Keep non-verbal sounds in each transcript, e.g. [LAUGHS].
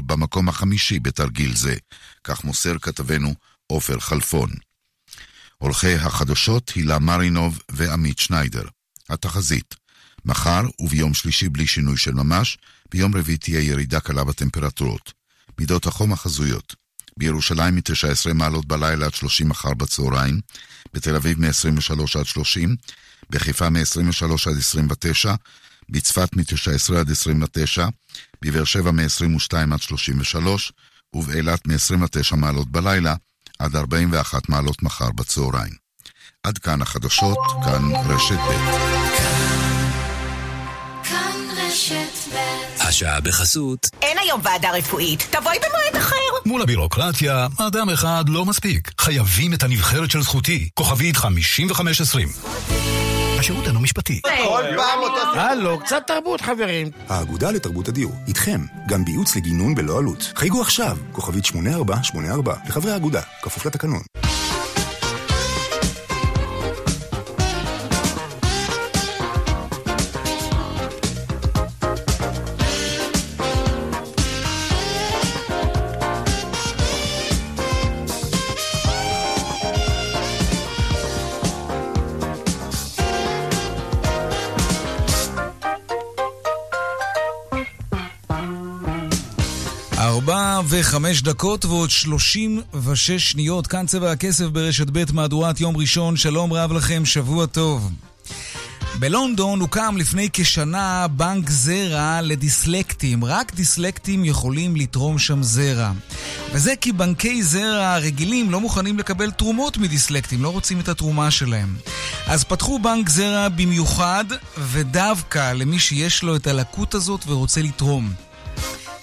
במקום החמישי בתרגיל זה, כך מוסר כתבנו עופר חלפון. עורכי החדשות הילה מרינוב ועמית שניידר. התחזית מחר וביום שלישי בלי שינוי של ממש, ביום רביעי תהיה ירידה קלה בטמפרטורות. מידות החום החזויות בירושלים מ-19 מעלות בלילה עד 30 מחר בצהריים, בתל אביב מ-23 עד 30, בחיפה מ-23 עד 29, בצפת מ-19 עד 29, בבאר שבע מ-22 עד 33, ובאילת מ-29 מעלות בלילה עד 41 מעלות מחר בצהריים. עד כאן החדשות, כאן רשת ב'. השעה בחסות. אין היום ועדה רפואית, תבואי במועד אחר. מול הבירוקרטיה, אדם אחד לא מספיק. חייבים את הנבחרת של זכותי. כוכבית 5520. השירות אינו משפטי. כל פעם אותו... הלו, קצת תרבות, חברים. האגודה לתרבות הדיור, איתכם, גם בייעוץ לגינון בלא עלות. חייגו עכשיו, כוכבית 8484, לחברי האגודה, כפוף לתקנון. וחמש דקות ועוד שלושים ושש שניות, כאן צבע הכסף ברשת ב' מהדורת יום ראשון, שלום רב לכם, שבוע טוב. בלונדון הוקם לפני כשנה בנק זרע לדיסלקטים. רק דיסלקטים יכולים לתרום שם זרע. וזה כי בנקי זרע רגילים לא מוכנים לקבל תרומות מדיסלקטים, לא רוצים את התרומה שלהם. אז פתחו בנק זרע במיוחד, ודווקא למי שיש לו את הלקות הזאת ורוצה לתרום.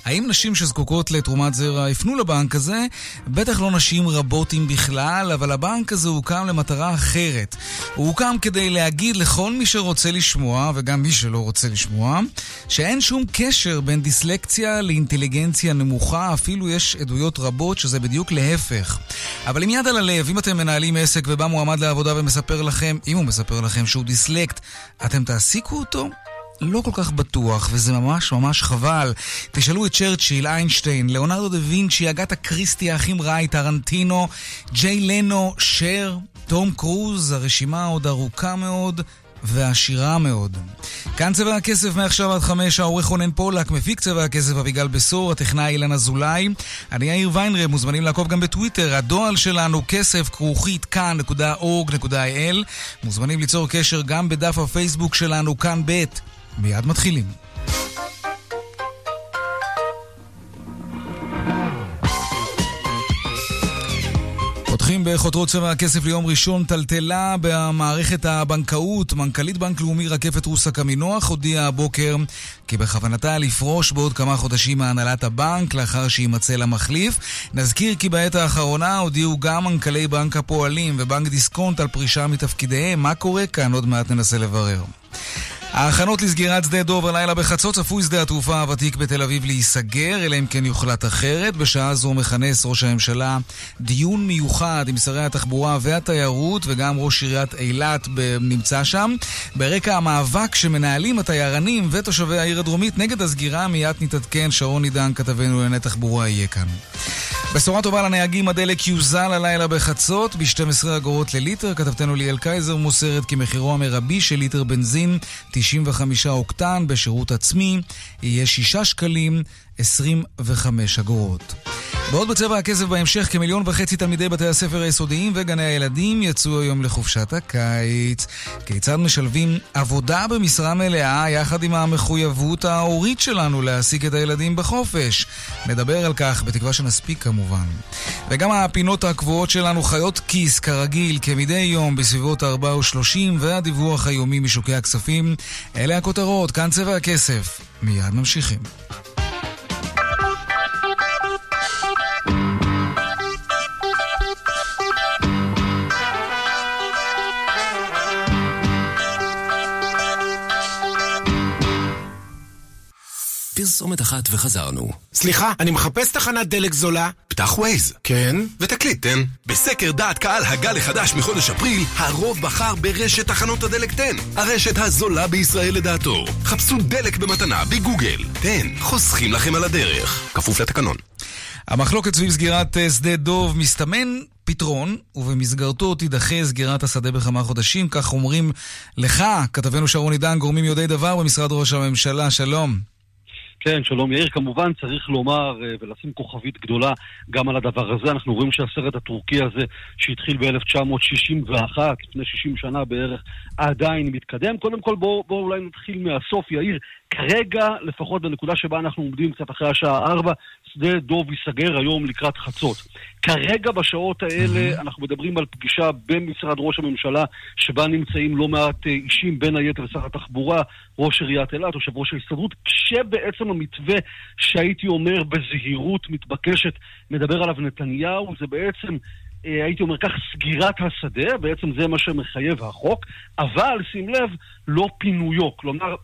האם נשים שזקוקות לתרומת זרע יפנו לבנק הזה? בטח לא נשים רבות אם בכלל, אבל הבנק הזה הוקם למטרה אחרת. הוא הוקם כדי להגיד לכל מי שרוצה לשמוע, וגם מי שלא רוצה לשמוע, שאין שום קשר בין דיסלקציה לאינטליגנציה נמוכה, אפילו יש עדויות רבות שזה בדיוק להפך. אבל עם יד על הלב, אם אתם מנהלים עסק ובא מועמד לעבודה ומספר לכם, אם הוא מספר לכם שהוא דיסלקט, אתם תעסיקו אותו? לא כל כך בטוח, וזה ממש ממש חבל. תשאלו את צ'רצ'יל, איינשטיין, ליאונרדו דה וינצ'י, אגתה קריסטי, האחים רייט, טרנטינו, ג'יי לנו, שר, תום קרוז, הרשימה עוד ארוכה מאוד. ועשירה מאוד. כאן צבע הכסף מעכשיו עד חמש, העורך רונן פולק, מפיק צבע הכסף אביגל בשור, הטכנאי אילן אזולאי. אני יאיר ויינרב, מוזמנים לעקוב גם בטוויטר, הדואל שלנו כסף כרוכית כאן.org.il. מוזמנים ליצור קשר גם בדף הפייסבוק שלנו כאן ב'. מיד מתחילים. פותחים בחותרות צבע הכסף ליום ראשון, טלטלה במערכת הבנקאות. מנכ"לית בנק לאומי רקפת רוסה קמינוח הודיעה הבוקר כי בכוונתה לפרוש בעוד כמה חודשים מהנהלת הבנק לאחר שיימצא לה מחליף. נזכיר כי בעת האחרונה הודיעו גם מנכ"לי בנק הפועלים ובנק דיסקונט על פרישה מתפקידיהם. מה קורה כאן? עוד מעט ננסה לברר. ההכנות לסגירת שדה דוב הלילה בחצות צפוי שדה התעופה הוותיק בתל אביב להיסגר, אלא אם כן יוחלט אחרת. בשעה זו מכנס ראש הממשלה דיון מיוחד עם שרי התחבורה והתיירות, וגם ראש עיריית אילת נמצא שם. ברקע המאבק שמנהלים התיירנים ותושבי העיר הדרומית נגד הסגירה, מיד נתעדכן, שרון עידן, כתבנו לענייני תחבורה, יהיה כאן. בשורה טובה לנהגים, הדלק יוזל הלילה בחצות ב-12 אגורות לליטר. כתבתנו ליאל קייזר מוסרת כי מחירו המרבי של ליטר בנזין 95 אוקטן בשירות עצמי יהיה 6 שקלים 25 אגורות. בעוד בצבע הכסף בהמשך, כמיליון וחצי תלמידי בתי הספר היסודיים וגני הילדים יצאו היום לחופשת הקיץ. כיצד משלבים עבודה במשרה מלאה יחד עם המחויבות ההורית שלנו להעסיק את הילדים בחופש? נדבר על כך, בתקווה שנספיק כמובן. וגם הפינות הקבועות שלנו חיות כיס, כרגיל, כמדי יום בסביבות 4 ו-30, והדיווח היומי משוקי הכספים. אלה הכותרות, כאן צבע הכסף. מיד ממשיכים. פרסומת אחת וחזרנו. סליחה, אני מחפש תחנת דלק זולה. פתח ווייז. כן? ותקליט, תן. בסקר דעת קהל הגל החדש מחודש אפריל, הרוב בחר ברשת תחנות הדלק תן. הרשת הזולה בישראל לדעתו. חפשו דלק במתנה בגוגל. תן, חוסכים לכם על הדרך. כפוף לתקנון. המחלוקת סביב סגירת אה, שדה דוב מסתמן פתרון, ובמסגרתו תידחה סגירת השדה בכמה חודשים, כך אומרים לך, כתבנו שרון עידן, גורמים יודעי דבר במשרד ראש הממשלה, שלום. כן, שלום יאיר. כמובן צריך לומר אה, ולשים כוכבית גדולה גם על הדבר הזה. אנחנו רואים שהסרט הטורקי הזה, שהתחיל ב-1961, לפני 60 שנה בערך, עדיין מתקדם. קודם כל בואו בוא אולי נתחיל מהסוף, יאיר. כרגע, לפחות בנקודה שבה אנחנו עומדים קצת אחרי השעה 4, שדה דוב ייסגר היום לקראת חצות. כרגע בשעות האלה. אנחנו מדברים על פגישה במשרד ראש הממשלה, שבה נמצאים לא מעט אה, אישים, בין היתר שר התחבורה, ראש עיריית אילת, יושב ראש ההסתדרות, כשבעצם המתווה שהייתי אומר בזהירות מתבקשת, מדבר עליו נתניהו, זה בעצם... אה, הייתי אומר כך, סגירת השדה, בעצם זה מה שמחייב החוק, אבל שים לב, לא פינויו. כלומר,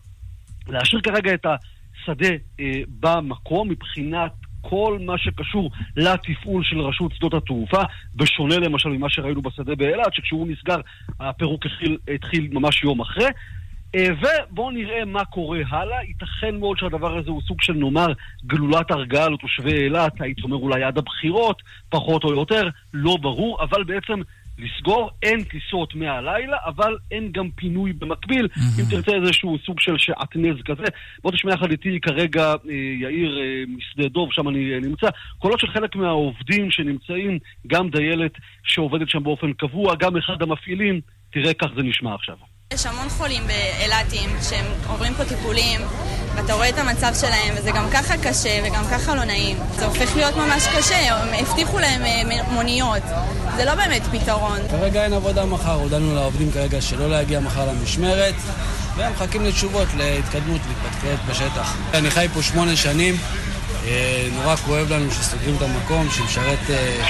להשאיר כרגע את השדה אה, במקום מבחינת כל מה שקשור לתפעול של רשות שדות התעופה, בשונה למשל ממה שראינו בשדה באילת, שכשהוא נסגר הפירוק התחיל, התחיל ממש יום אחרי. אה, ובואו נראה מה קורה הלאה. ייתכן מאוד שהדבר הזה הוא סוג של נאמר גלולת הרגעה לתושבי אילת, הייתי אומר אולי עד הבחירות, פחות או יותר, לא ברור, אבל בעצם לסגור, אין טיסות מהלילה, אבל אין גם פינוי במקביל, mm-hmm. אם תרצה איזשהו סוג של שעטנז כזה. בוא תשמע יחד איתי כרגע אה, יאיר אה, משדה דוב, שם אני אה, נמצא, קולות של חלק מהעובדים שנמצאים, גם דיילת שעובדת שם באופן קבוע, גם אחד המפעילים, תראה כך זה נשמע עכשיו. יש המון חולים באילתים שהם עוברים פה טיפולים ואתה רואה את המצב שלהם וזה גם ככה קשה וגם ככה לא נעים. זה הופך להיות ממש קשה, הם הבטיחו להם אה, מוניות. זה לא באמת פתרון. כרגע אין עבודה מחר, הודענו לעובדים כרגע שלא להגיע מחר למשמרת והם מחכים לתשובות, להתקדמות, להתפתחויות בשטח. אני חי פה שמונה שנים, נורא כואב לנו שסוגרים את המקום שמשרת אה,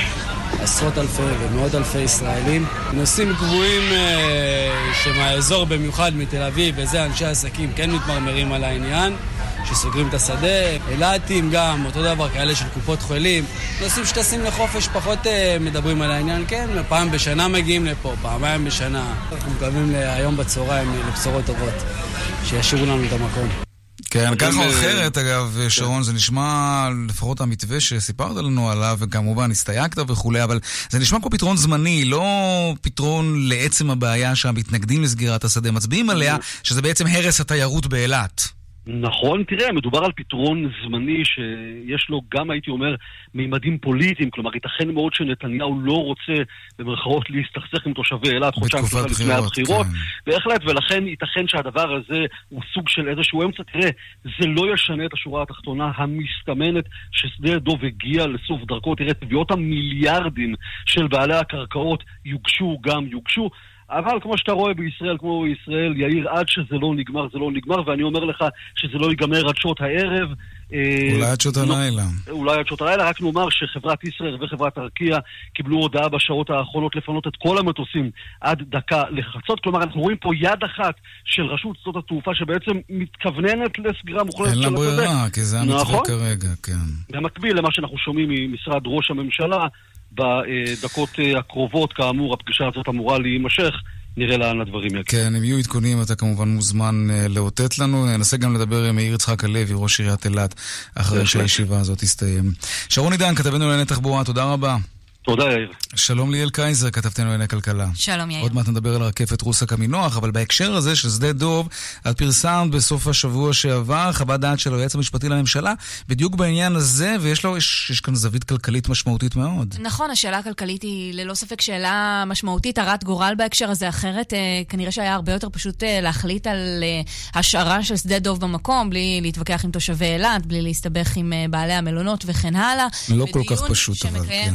עשרות אלפי ומאות אלפי ישראלים. נושאים קבועים אה, שמהאזור במיוחד, מתל אביב, וזה אנשי עסקים כן מתמרמרים על העניין. שסוגרים את השדה, אילתים גם, אותו דבר, כאלה של קופות חולים. נושאים שטסים לחופש פחות אה, מדברים על העניין, כן, פעם בשנה מגיעים לפה, פעמיים בשנה. אנחנו מקווים היום בצהריים לבשורות טובות, שישאירו לנו את המקום. כן, ככה או אחרת, אגב, כן. שרון, זה נשמע, לפחות המתווה שסיפרת לנו עליו, וכמובן הסתייגת וכולי, אבל זה נשמע כמו פתרון זמני, לא פתרון לעצם הבעיה שהמתנגדים לסגירת השדה מצביעים עליה, שזה בעצם הרס התיירות באילת. נכון, תראה, מדובר על פתרון זמני שיש לו גם, הייתי אומר, מימדים פוליטיים. כלומר, ייתכן מאוד שנתניהו לא רוצה, במרכאות, להסתכסך עם תושבי אילת חודשיים לפני הבחירות. כן. בהחלט, ולכן ייתכן שהדבר הזה הוא סוג של איזשהו אמצע. תראה, זה לא ישנה את השורה התחתונה המסתמנת ששדה דוב הגיע לסוף דרכו. תראה, תביעות המיליארדים של בעלי הקרקעות יוגשו גם יוגשו. אבל כמו שאתה רואה בישראל, כמו בישראל, יאיר, עד שזה לא נגמר, זה לא נגמר, ואני אומר לך שזה לא ייגמר עד שעות הערב. אה, אולי עד שעות לא, הלילה. אולי עד שעות הלילה, רק נאמר שחברת ישראייר וחברת ארקיע קיבלו הודעה בשעות האחרונות לפנות את כל המטוסים עד דקה לחצות. כלומר, אנחנו רואים פה יד אחת של רשות שדות התעופה שבעצם מתכווננת לסגירה מוחלטת של השדה. אין לה ברירה, כי זה המתווה נכון? כרגע, כן. במקביל למה שאנחנו שומעים ממשרד ראש הממשלה, בדקות אה, הקרובות, כאמור, הפגישה הזאת אמורה להימשך. נראה לאן הדברים יגיעו. כן, אם יהיו עדכונים, אתה כמובן מוזמן uh, לאותת לנו. ננסה גם לדבר עם מאיר יצחק הלוי, ראש עיריית אילת, אחרי שהישיבה הזאת תסתיים. שרון עידן, כתבנו לענייני תחבורה, תודה רבה. תודה, יאיר. שלום ליאל קייזר, כתבתנו לענייני כלכלה. שלום, יאיר. עוד מעט נדבר על רקפת רוסה קמינוח, אבל בהקשר הזה של שדה דוב, את פרסמת בסוף השבוע שעבר חוות דעת של היועץ המשפטי לממשלה, בדיוק בעניין הזה, ויש לו, יש, יש כאן זווית כלכלית משמעותית מאוד. נכון, השאלה הכלכלית היא ללא ספק שאלה משמעותית, הרת גורל בהקשר הזה, אחרת אה, כנראה שהיה הרבה יותר פשוט אה, להחליט על אה, השארה של שדה דוב במקום, בלי להתווכח עם תושבי אילת, בלי להסתבך עם בעלי המלונות וכן הלאה. לא כל כך פשוט, אבל כן.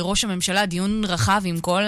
ראש הממשלה, דיון רחב עם כל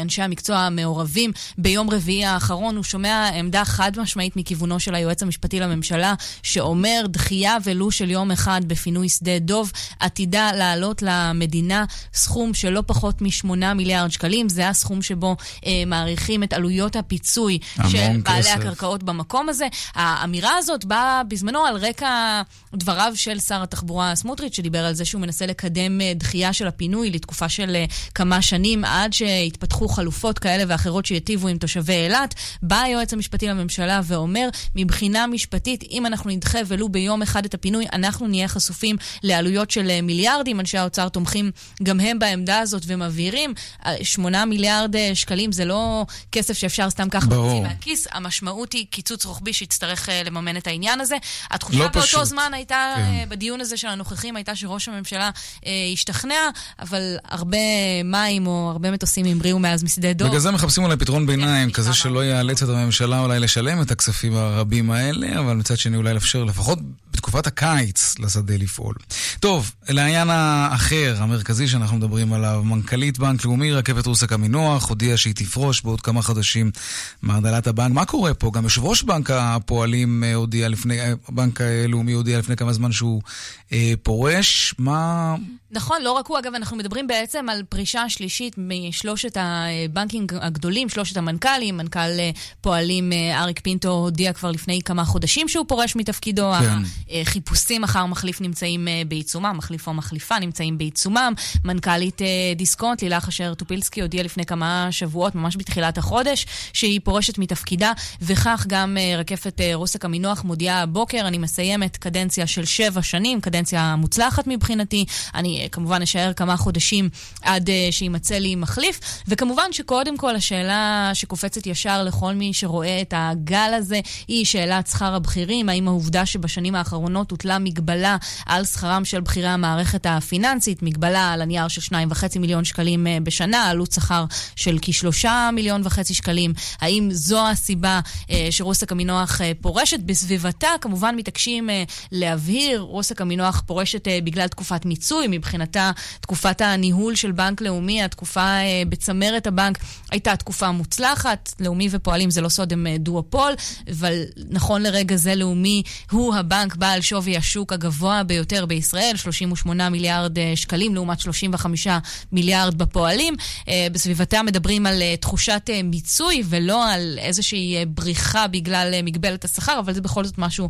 אנשי המקצוע המעורבים ביום רביעי האחרון. הוא שומע עמדה חד משמעית מכיוונו של היועץ המשפטי לממשלה, שאומר דחייה ולו של יום אחד בפינוי שדה דוב עתידה לעלות למדינה סכום של לא פחות מ-8 מיליארד שקלים. זה הסכום שבו אה, מעריכים את עלויות הפיצוי של בעלי כסף. הקרקעות במקום הזה. האמירה הזאת באה בזמנו על רקע דבריו של שר התחבורה סמוטריץ', שדיבר על זה שהוא מנסה לקדם אה, דחייה של הפינוי לתקופה של אה, כמה שנים, עד שיתפתחו חלופות כאלה ואחרות שיטיבו עם תושבי אילת. בא היועץ המשפטי לממשלה ואומר, מבחינה משפטית, אם אנחנו נדחה ולו ביום אחד את הפינוי, אנחנו נהיה חשופים לעלויות של אה, מיליארדים. אנשי האוצר תומכים גם הם בעמדה הזאת ומבהירים, 8 מיליארד שקלים זה לא כסף שאפשר סתם ככה להוציא מהכיס, המשמעות היא קיצוץ רוחבי שיצטרך לממן את העניין הזה. התחושה לא באותו פשוט. זמן הייתה, כן. אה, בדיון הזה של הנוכחים, הייתה שראש הממשלה אה, השתכנע, אבל הרבה מים או הרבה מטוסים המריאו מאז משדה דור. בגלל זה מחפשים אולי פתרון ביניים, כזה שלא יאלץ את הממשלה אולי לשלם את הכספים הרבים האלה, אבל מצד שני אולי לאפשר לפחות בתקופת הקיץ לשדה לפעול. טוב, לעניין האחר, המרכזי שאנחנו מדברים עליו, מנכ"לית בנק לאומי, רכבת רוסק המינוח, הודיעה שהיא תפרוש בעוד כמה חודשים מהרדלת הבנק. מה קורה פה? גם יושב ראש בנק הפועלים אה, הודיע לפני, בנק לאומי הודיע לפני כמה זמן שהוא אה, פורש. מה... נכון, לא רק הוא. אגב, אנחנו מדברים בעצם על פרישה שלישית משלושת הבנקים הגדולים, שלושת המנכ"לים. מנכ"ל אה, פועלים אה, אריק פינטו הודיע כבר לפני כמה חודשים שהוא פורש מתפקידו. כן. החיפושים אחר מחליף נמצאים בעיצומם, מחליף או מחליפה נמצאים בעיצומם. מנכ"לית דיסקונט, לילך אשר טופילסקי, הודיעה לפני כמה שבועות, ממש בתחילת החודש, שהיא פורשת מתפקידה, וכך גם רקפת רוסק המינוח מודיעה הבוקר, אני מסיימת קדנציה של שבע שנים, קדנציה מוצלחת מבחינתי. אני כמובן אשאר כמה חודשים עד uh, שימצא לי מחליף. וכמובן שקודם כל השאלה שקופצת ישר לכל מי שרואה את הגל הזה היא שאלת שכר הבכירים. האם העובדה שבשנים האחרונות הוטלה מגבלה על שכרם של בכירי המערכת הפיננסית, מגבלה על הנייר של 2.5 מיליון שקלים uh, בשנה, עלות שכר של כ-3 מיליון וחצי שקלים, האם זו הסיבה uh, שרוסק המינוח uh, פורשת? בסביבתה כמובן מתעקשים uh, להבהיר, רוסק המינוח פורשת uh, בגלל תקופת מיצוי, מבחינתה תקופת הניהול של בנק לאומי, התקופה אה, בצמרת הבנק, הייתה תקופה מוצלחת. לאומי ופועלים זה לא סוד, הם אה, דואופול, אבל נכון לרגע זה לאומי הוא הבנק בעל שווי השוק הגבוה ביותר בישראל, 38 מיליארד אה, שקלים לעומת 35 מיליארד בפועלים. בסביבתה מדברים על תחושת מיצוי ולא על איזושהי בריחה בגלל מגבלת השכר, אבל זה בכל זאת משהו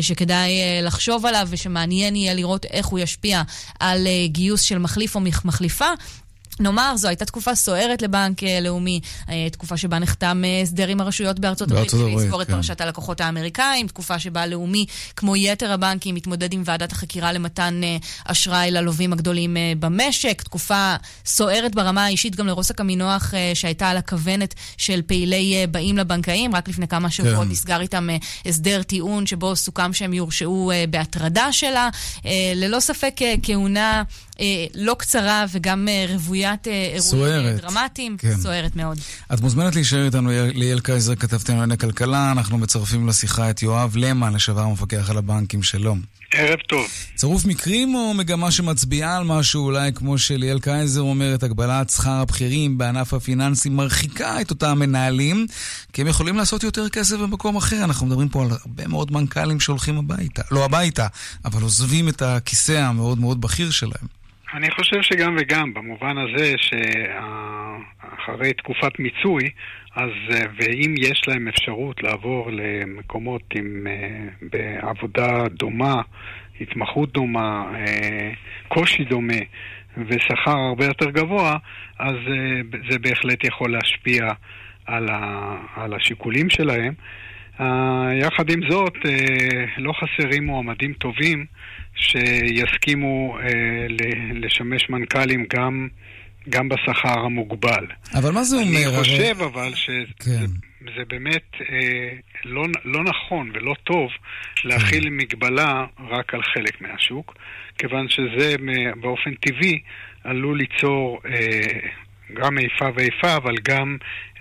שכדאי לחשוב עליו ושמעניין יהיה לראות איך הוא ישפיע על גיוס של מחליף או מחליפה. נאמר, זו הייתה תקופה סוערת לבנק אה, לאומי, אה, תקופה שבה נחתם אה, הסדר עם הרשויות בארצות הברית, כדי לסגור את כן. פרשת הלקוחות האמריקאים, תקופה שבה לאומי, כמו יתר הבנקים, מתמודד עם ועדת החקירה למתן אשראי ללווים הגדולים במשק, תקופה סוערת ברמה האישית גם לרוסק המינוח שהייתה על הכוונת של פעילי באים לבנקאים, רק לפני כמה שבועות כן. נסגר איתם הסדר טיעון שבו סוכם שהם יורשעו בהטרדה שלה. ללא ספק כהונה לא קצרה וגם אה, רוויית אה, אירועים דרמטיים, כן. סוערת מאוד. את מוזמנת להישאר איתנו, ליאל קייזר, כתבתם לענייני כלכלה, אנחנו מצרפים לשיחה את יואב למן, לשעבר המפקח על הבנקים, שלום. ערב טוב. צירוף מקרים או מגמה שמצביעה על משהו, אולי כמו שליאל קייזר אומרת, הגבלת שכר הבכירים בענף הפיננסי מרחיקה את אותם מנהלים, כי הם יכולים לעשות יותר כסף במקום אחר. אנחנו מדברים פה על הרבה מאוד מנכ"לים שהולכים הביתה, לא הביתה, אבל עוזבים את הכיסא המאוד מאוד בכיר שלהם. אני חושב שגם וגם, במובן הזה שאחרי תקופת מיצוי, אז ואם יש להם אפשרות לעבור למקומות עם אה, בעבודה דומה, התמחות דומה, אה, קושי דומה ושכר הרבה יותר גבוה, אז אה, זה בהחלט יכול להשפיע על, ה, על השיקולים שלהם. יחד עם זאת, לא חסרים מועמדים טובים שיסכימו אה, לשמש מנכ"לים גם, גם בשכר המוגבל. אבל מה זה אומר? אני חושב הרי... אבל שזה כן. באמת אה, לא, לא נכון ולא טוב להכיל כן. מגבלה רק על חלק מהשוק, כיוון שזה באופן טבעי עלול ליצור אה, גם איפה ואיפה, אבל גם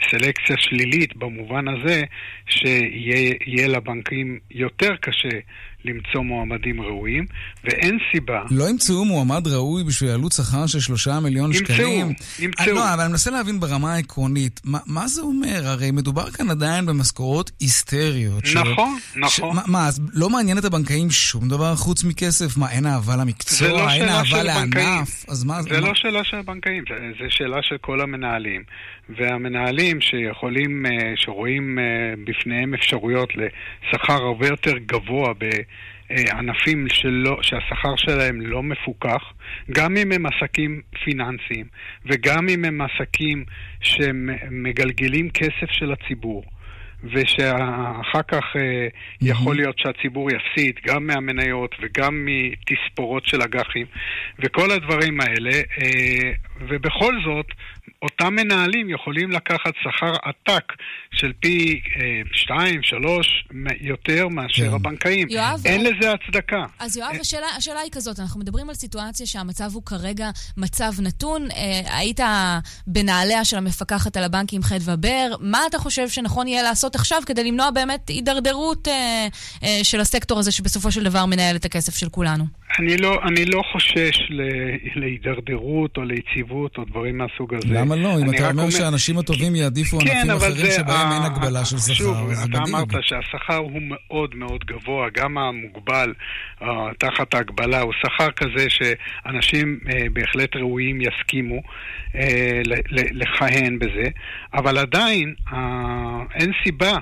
סלקציה שלילית במובן הזה שיהיה לבנקים יותר קשה למצוא מועמדים ראויים, ואין סיבה... לא ימצאו מועמד ראוי בשביל עלות שכר של שלושה מיליון ימצאו, שקלים? ימצאו. לא, אבל אני מנסה להבין ברמה העקרונית, מה, מה זה אומר? הרי מדובר כאן עדיין במשכורות היסטריות. ש- נכון, ש- נכון. מה, מה, אז לא מעניין את הבנקאים שום דבר חוץ מכסף? מה, אין אהבה למקצוע? לא אין אהבה. לענף? אז מה... זה מה- לא שאלה של הבנקאים, זה, זה שאלה של כל המנהלים. והמנהלים שיכולים, אה, שרואים אה, בפניהם אפשרויות לשכר הרבה יותר גבוה בענפים שלא, שהשכר שלהם לא מפוקח, גם אם הם עסקים פיננסיים וגם אם הם עסקים שמגלגלים כסף של הציבור. ושאחר כך אה, יכול להיות שהציבור יפסיד גם מהמניות וגם מתספורות של אג"חים וכל הדברים האלה, אה, ובכל זאת, אותם מנהלים יכולים לקחת שכר עתק של פי אה, שתיים, שלוש, יותר מאשר כן. הבנקאים. יואב, אין אה, לזה הצדקה. אז יואב, השאלה, השאלה היא כזאת, אנחנו מדברים על סיטואציה שהמצב הוא כרגע מצב נתון. אה, היית בנעליה של המפקחת על הבנקים חדווה בר, מה אתה חושב שנכון יהיה לעשות עכשיו כדי למנוע באמת הידרדרות אה, אה, של הסקטור הזה שבסופו של דבר מנהל את הכסף של כולנו? אני לא, אני לא חושש ל- להידרדרות או ליציבות או דברים מהסוג הזה. למה לא? אם אתה אומר שהאנשים הטובים יעדיפו כן, ענפים אחרים שבהם אין הגבלה של שכר, שוב, אתה. אמרת שהשכר הוא מאוד מאוד גבוה, גם המוגבל uh, תחת ההגבלה הוא שכר כזה שאנשים uh, בהחלט ראויים יסכימו לכהן בזה, אבל עדיין אין סיבה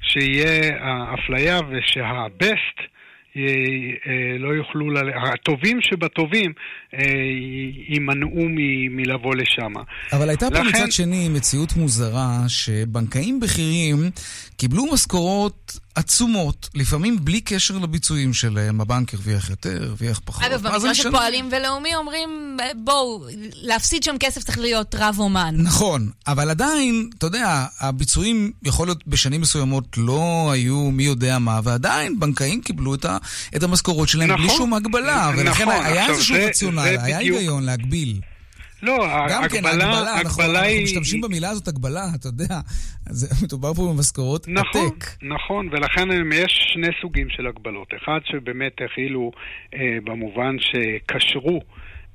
שיהיה אפליה ושהבסט אה, לא יוכלו, ל... הטובים שבטובים אה, יימנעו מ- מלבוא לשם. אבל הייתה פה לכן- מצד שני מציאות מוזרה, שבנקאים בכירים קיבלו משכורות עצומות, לפעמים בלי קשר לביצועים שלהם. הבנק הרוויח יותר, הרוויח פחות. אגב, במקרה של? פועלים ולאומי אומרים, בואו, להפסיד שם כסף צריך להיות רב אומן. נכון, אבל עדיין, אתה יודע, הביצועים יכול להיות בשנים מסוימות לא היו מי יודע מה, ועדיין בנקאים קיבלו את, ה, את המשכורות שלהם בלי נכון. שום הגבלה, ולכן נכון, היה איזשהו רציונל, היה בדיוק- היגיון להגביל. לא, גם כן, הגבלה, הגבלה, אנחנו, הגבלה אנחנו היא... משתמשים במילה הזאת הגבלה, אתה יודע, זה, מדובר פה במשכורות נכון, עתק. נכון, ולכן הם- יש שני סוגים של הגבלות. אחד שבאמת הכילו אה, במובן שקשרו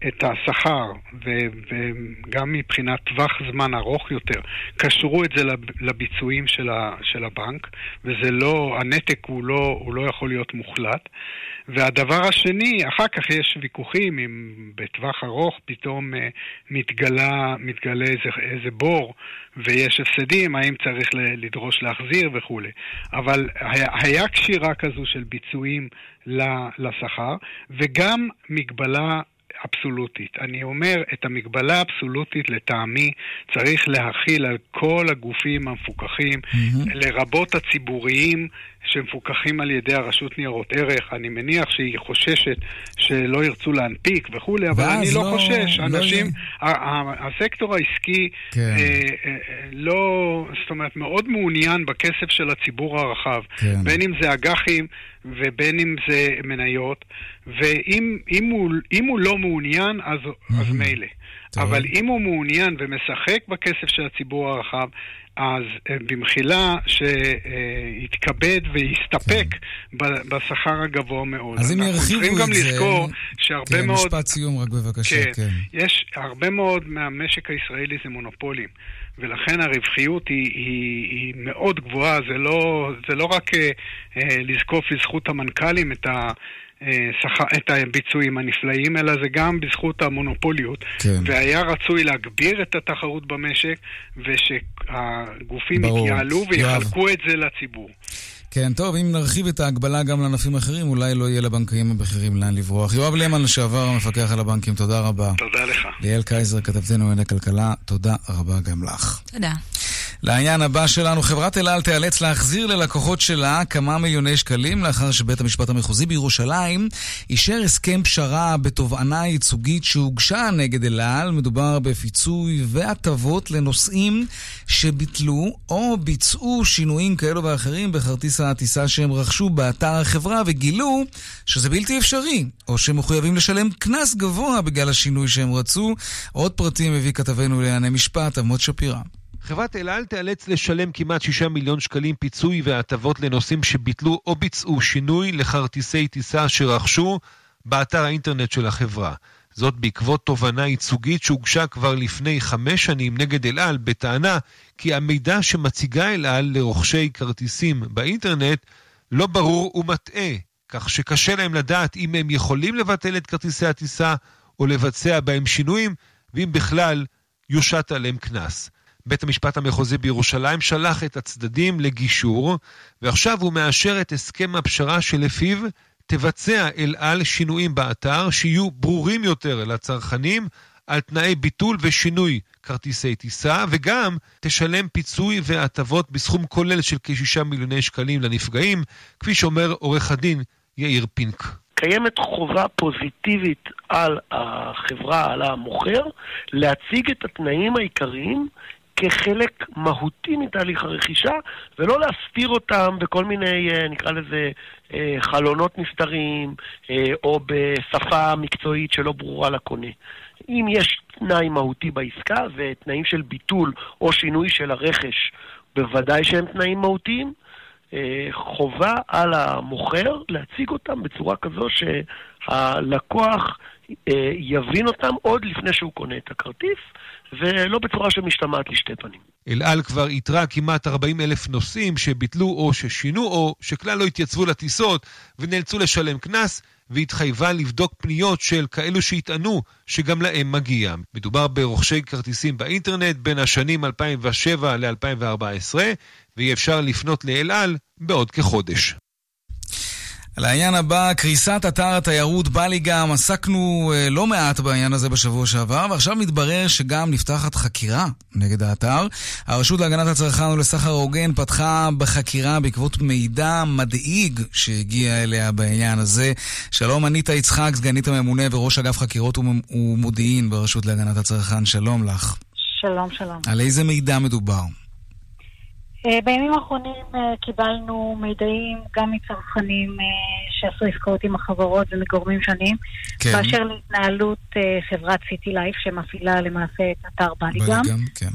את השכר, וגם מבחינת טווח זמן ארוך יותר, קשרו את זה לב- לביצועים של, ה- של הבנק, וזה לא, הנתק הוא לא, הוא לא יכול להיות מוחלט. והדבר השני, אחר כך יש ויכוחים אם בטווח ארוך פתאום אה, מתגלה, מתגלה איזה, איזה בור ויש הפסדים, האם צריך לדרוש להחזיר וכולי. אבל היה, היה קשירה כזו של ביצועים לשכר, וגם מגבלה אבסולוטית. אני אומר, את המגבלה האבסולוטית לטעמי צריך להכיל על כל הגופים המפוקחים, לרבות הציבוריים שמפוקחים על ידי הרשות ניירות ערך. אני מניח שהיא חוששת שלא ירצו להנפיק וכולי, אבל אני לא, לא- חושש. לא אנשים, ה- הסקטור העסקי כן. אה, אה, לא, זאת אומרת, מאוד מעוניין בכסף של הציבור הרחב. כן. בין אם זה אג"חים ובין אם זה מניות, ואם אם הוא, אם הוא לא מעוניין, אז, אז מילא. אבל אם הוא מעוניין ומשחק בכסף של הציבור הרחב, אז אה, במחילה שיתכבד ויסתפק ב- בשכר הגבוה מאוד. כן. אז אם אנחנו ירחיבו צריכים גם את זה... לזכור שהרבה כן, מאוד... משפט סיום רק בבקשה, כן. כן. יש הרבה מאוד מהמשק הישראלי זה מונופולים, ולכן הרווחיות היא, היא, היא מאוד גבוהה, זה לא, זה לא רק אה, אה, לזקוף לזכות המנכ"לים את ה... אה, שכר, את הביצועים הנפלאים, אלא זה גם בזכות המונופוליות. כן. והיה רצוי להגביר את התחרות במשק, ושהגופים ברור. יתייעלו ויחלקו את זה לציבור. כן, טוב, אם נרחיב את ההגבלה גם לענפים אחרים, אולי לא יהיה לבנקאים הבכירים לאן לברוח. יואב למן, לשעבר המפקח על הבנקים, תודה רבה. תודה לך. ליאל קייזר, כתבתנו לענייני כלכלה, תודה רבה גם לך. תודה. לעניין הבא שלנו, חברת אל על תיאלץ להחזיר ללקוחות שלה כמה מיליוני שקלים לאחר שבית המשפט המחוזי בירושלים אישר הסכם פשרה בתובענה ייצוגית שהוגשה נגד אל על. מדובר בפיצוי והטבות לנוסעים שביטלו או ביצעו שינויים כאלו ואחרים בכרטיס הטיסה שהם רכשו באתר החברה וגילו שזה בלתי אפשרי, או שהם מחויבים לשלם קנס גבוה בגלל השינוי שהם רצו. עוד פרטים הביא כתבנו לענייני משפט, עמוד שפירא. חברת אל על תיאלץ לשלם כמעט 6 מיליון שקלים פיצוי והטבות לנוסעים שביטלו או ביצעו שינוי לכרטיסי טיסה שרכשו באתר האינטרנט של החברה. זאת בעקבות תובנה ייצוגית שהוגשה כבר לפני חמש שנים נגד אל על בטענה כי המידע שמציגה אל על לרוכשי כרטיסים באינטרנט לא ברור ומטעה, כך שקשה להם לדעת אם הם יכולים לבטל את כרטיסי הטיסה או לבצע בהם שינויים, ואם בכלל יושת עליהם קנס. בית המשפט המחוזי בירושלים שלח את הצדדים לגישור, ועכשיו הוא מאשר את הסכם הפשרה שלפיו תבצע אל על שינויים באתר שיהיו ברורים יותר לצרכנים על תנאי ביטול ושינוי כרטיסי טיסה, וגם תשלם פיצוי והטבות בסכום כולל של כ-6 מיליוני שקלים לנפגעים, כפי שאומר עורך הדין יאיר פינק. קיימת חובה פוזיטיבית על החברה, על המוכר, להציג את התנאים העיקריים כחלק מהותי מתהליך הרכישה, ולא להסתיר אותם בכל מיני, אה, נקרא לזה, אה, חלונות נסתרים, אה, או בשפה מקצועית שלא ברורה לקונה. אם יש תנאי מהותי בעסקה, ותנאים של ביטול או שינוי של הרכש, בוודאי שהם תנאים מהותיים, חובה על המוכר להציג אותם בצורה כזו שהלקוח יבין אותם עוד לפני שהוא קונה את הכרטיס, ולא בצורה שמשתמעת לשתי פנים. אל על כבר איתרה כמעט 40 אלף נוסעים שביטלו או ששינו או שכלל לא התייצבו לטיסות ונאלצו לשלם קנס, והתחייבה לבדוק פניות של כאלו שיטענו שגם להם מגיע. מדובר ברוכשי כרטיסים באינטרנט בין השנים 2007 ל-2014, ויהיה אפשר לפנות לאל על בעוד כחודש. לעניין הבא, קריסת אתר התיירות בלי גם. עסקנו אה, לא מעט בעניין הזה בשבוע שעבר, ועכשיו מתברר שגם נפתחת חקירה נגד האתר. הרשות להגנת הצרכן ולסחר הוגן פתחה בחקירה בעקבות מידע מדאיג שהגיע אליה בעניין הזה. שלום, אניטה יצחק, סגנית הממונה וראש אגף חקירות ומודיעין ברשות להגנת הצרכן. שלום לך. שלום, שלום. על איזה מידע מדובר? אה, בימים האחרונים אה, קיבלנו מידעים גם מצרכנים אה, שעשו עסקאות עם החברות ומגורמים שונים, כן. באשר להתנהלות חברת סיטי לייף שמפעילה למעשה את אתר בליגם, כן.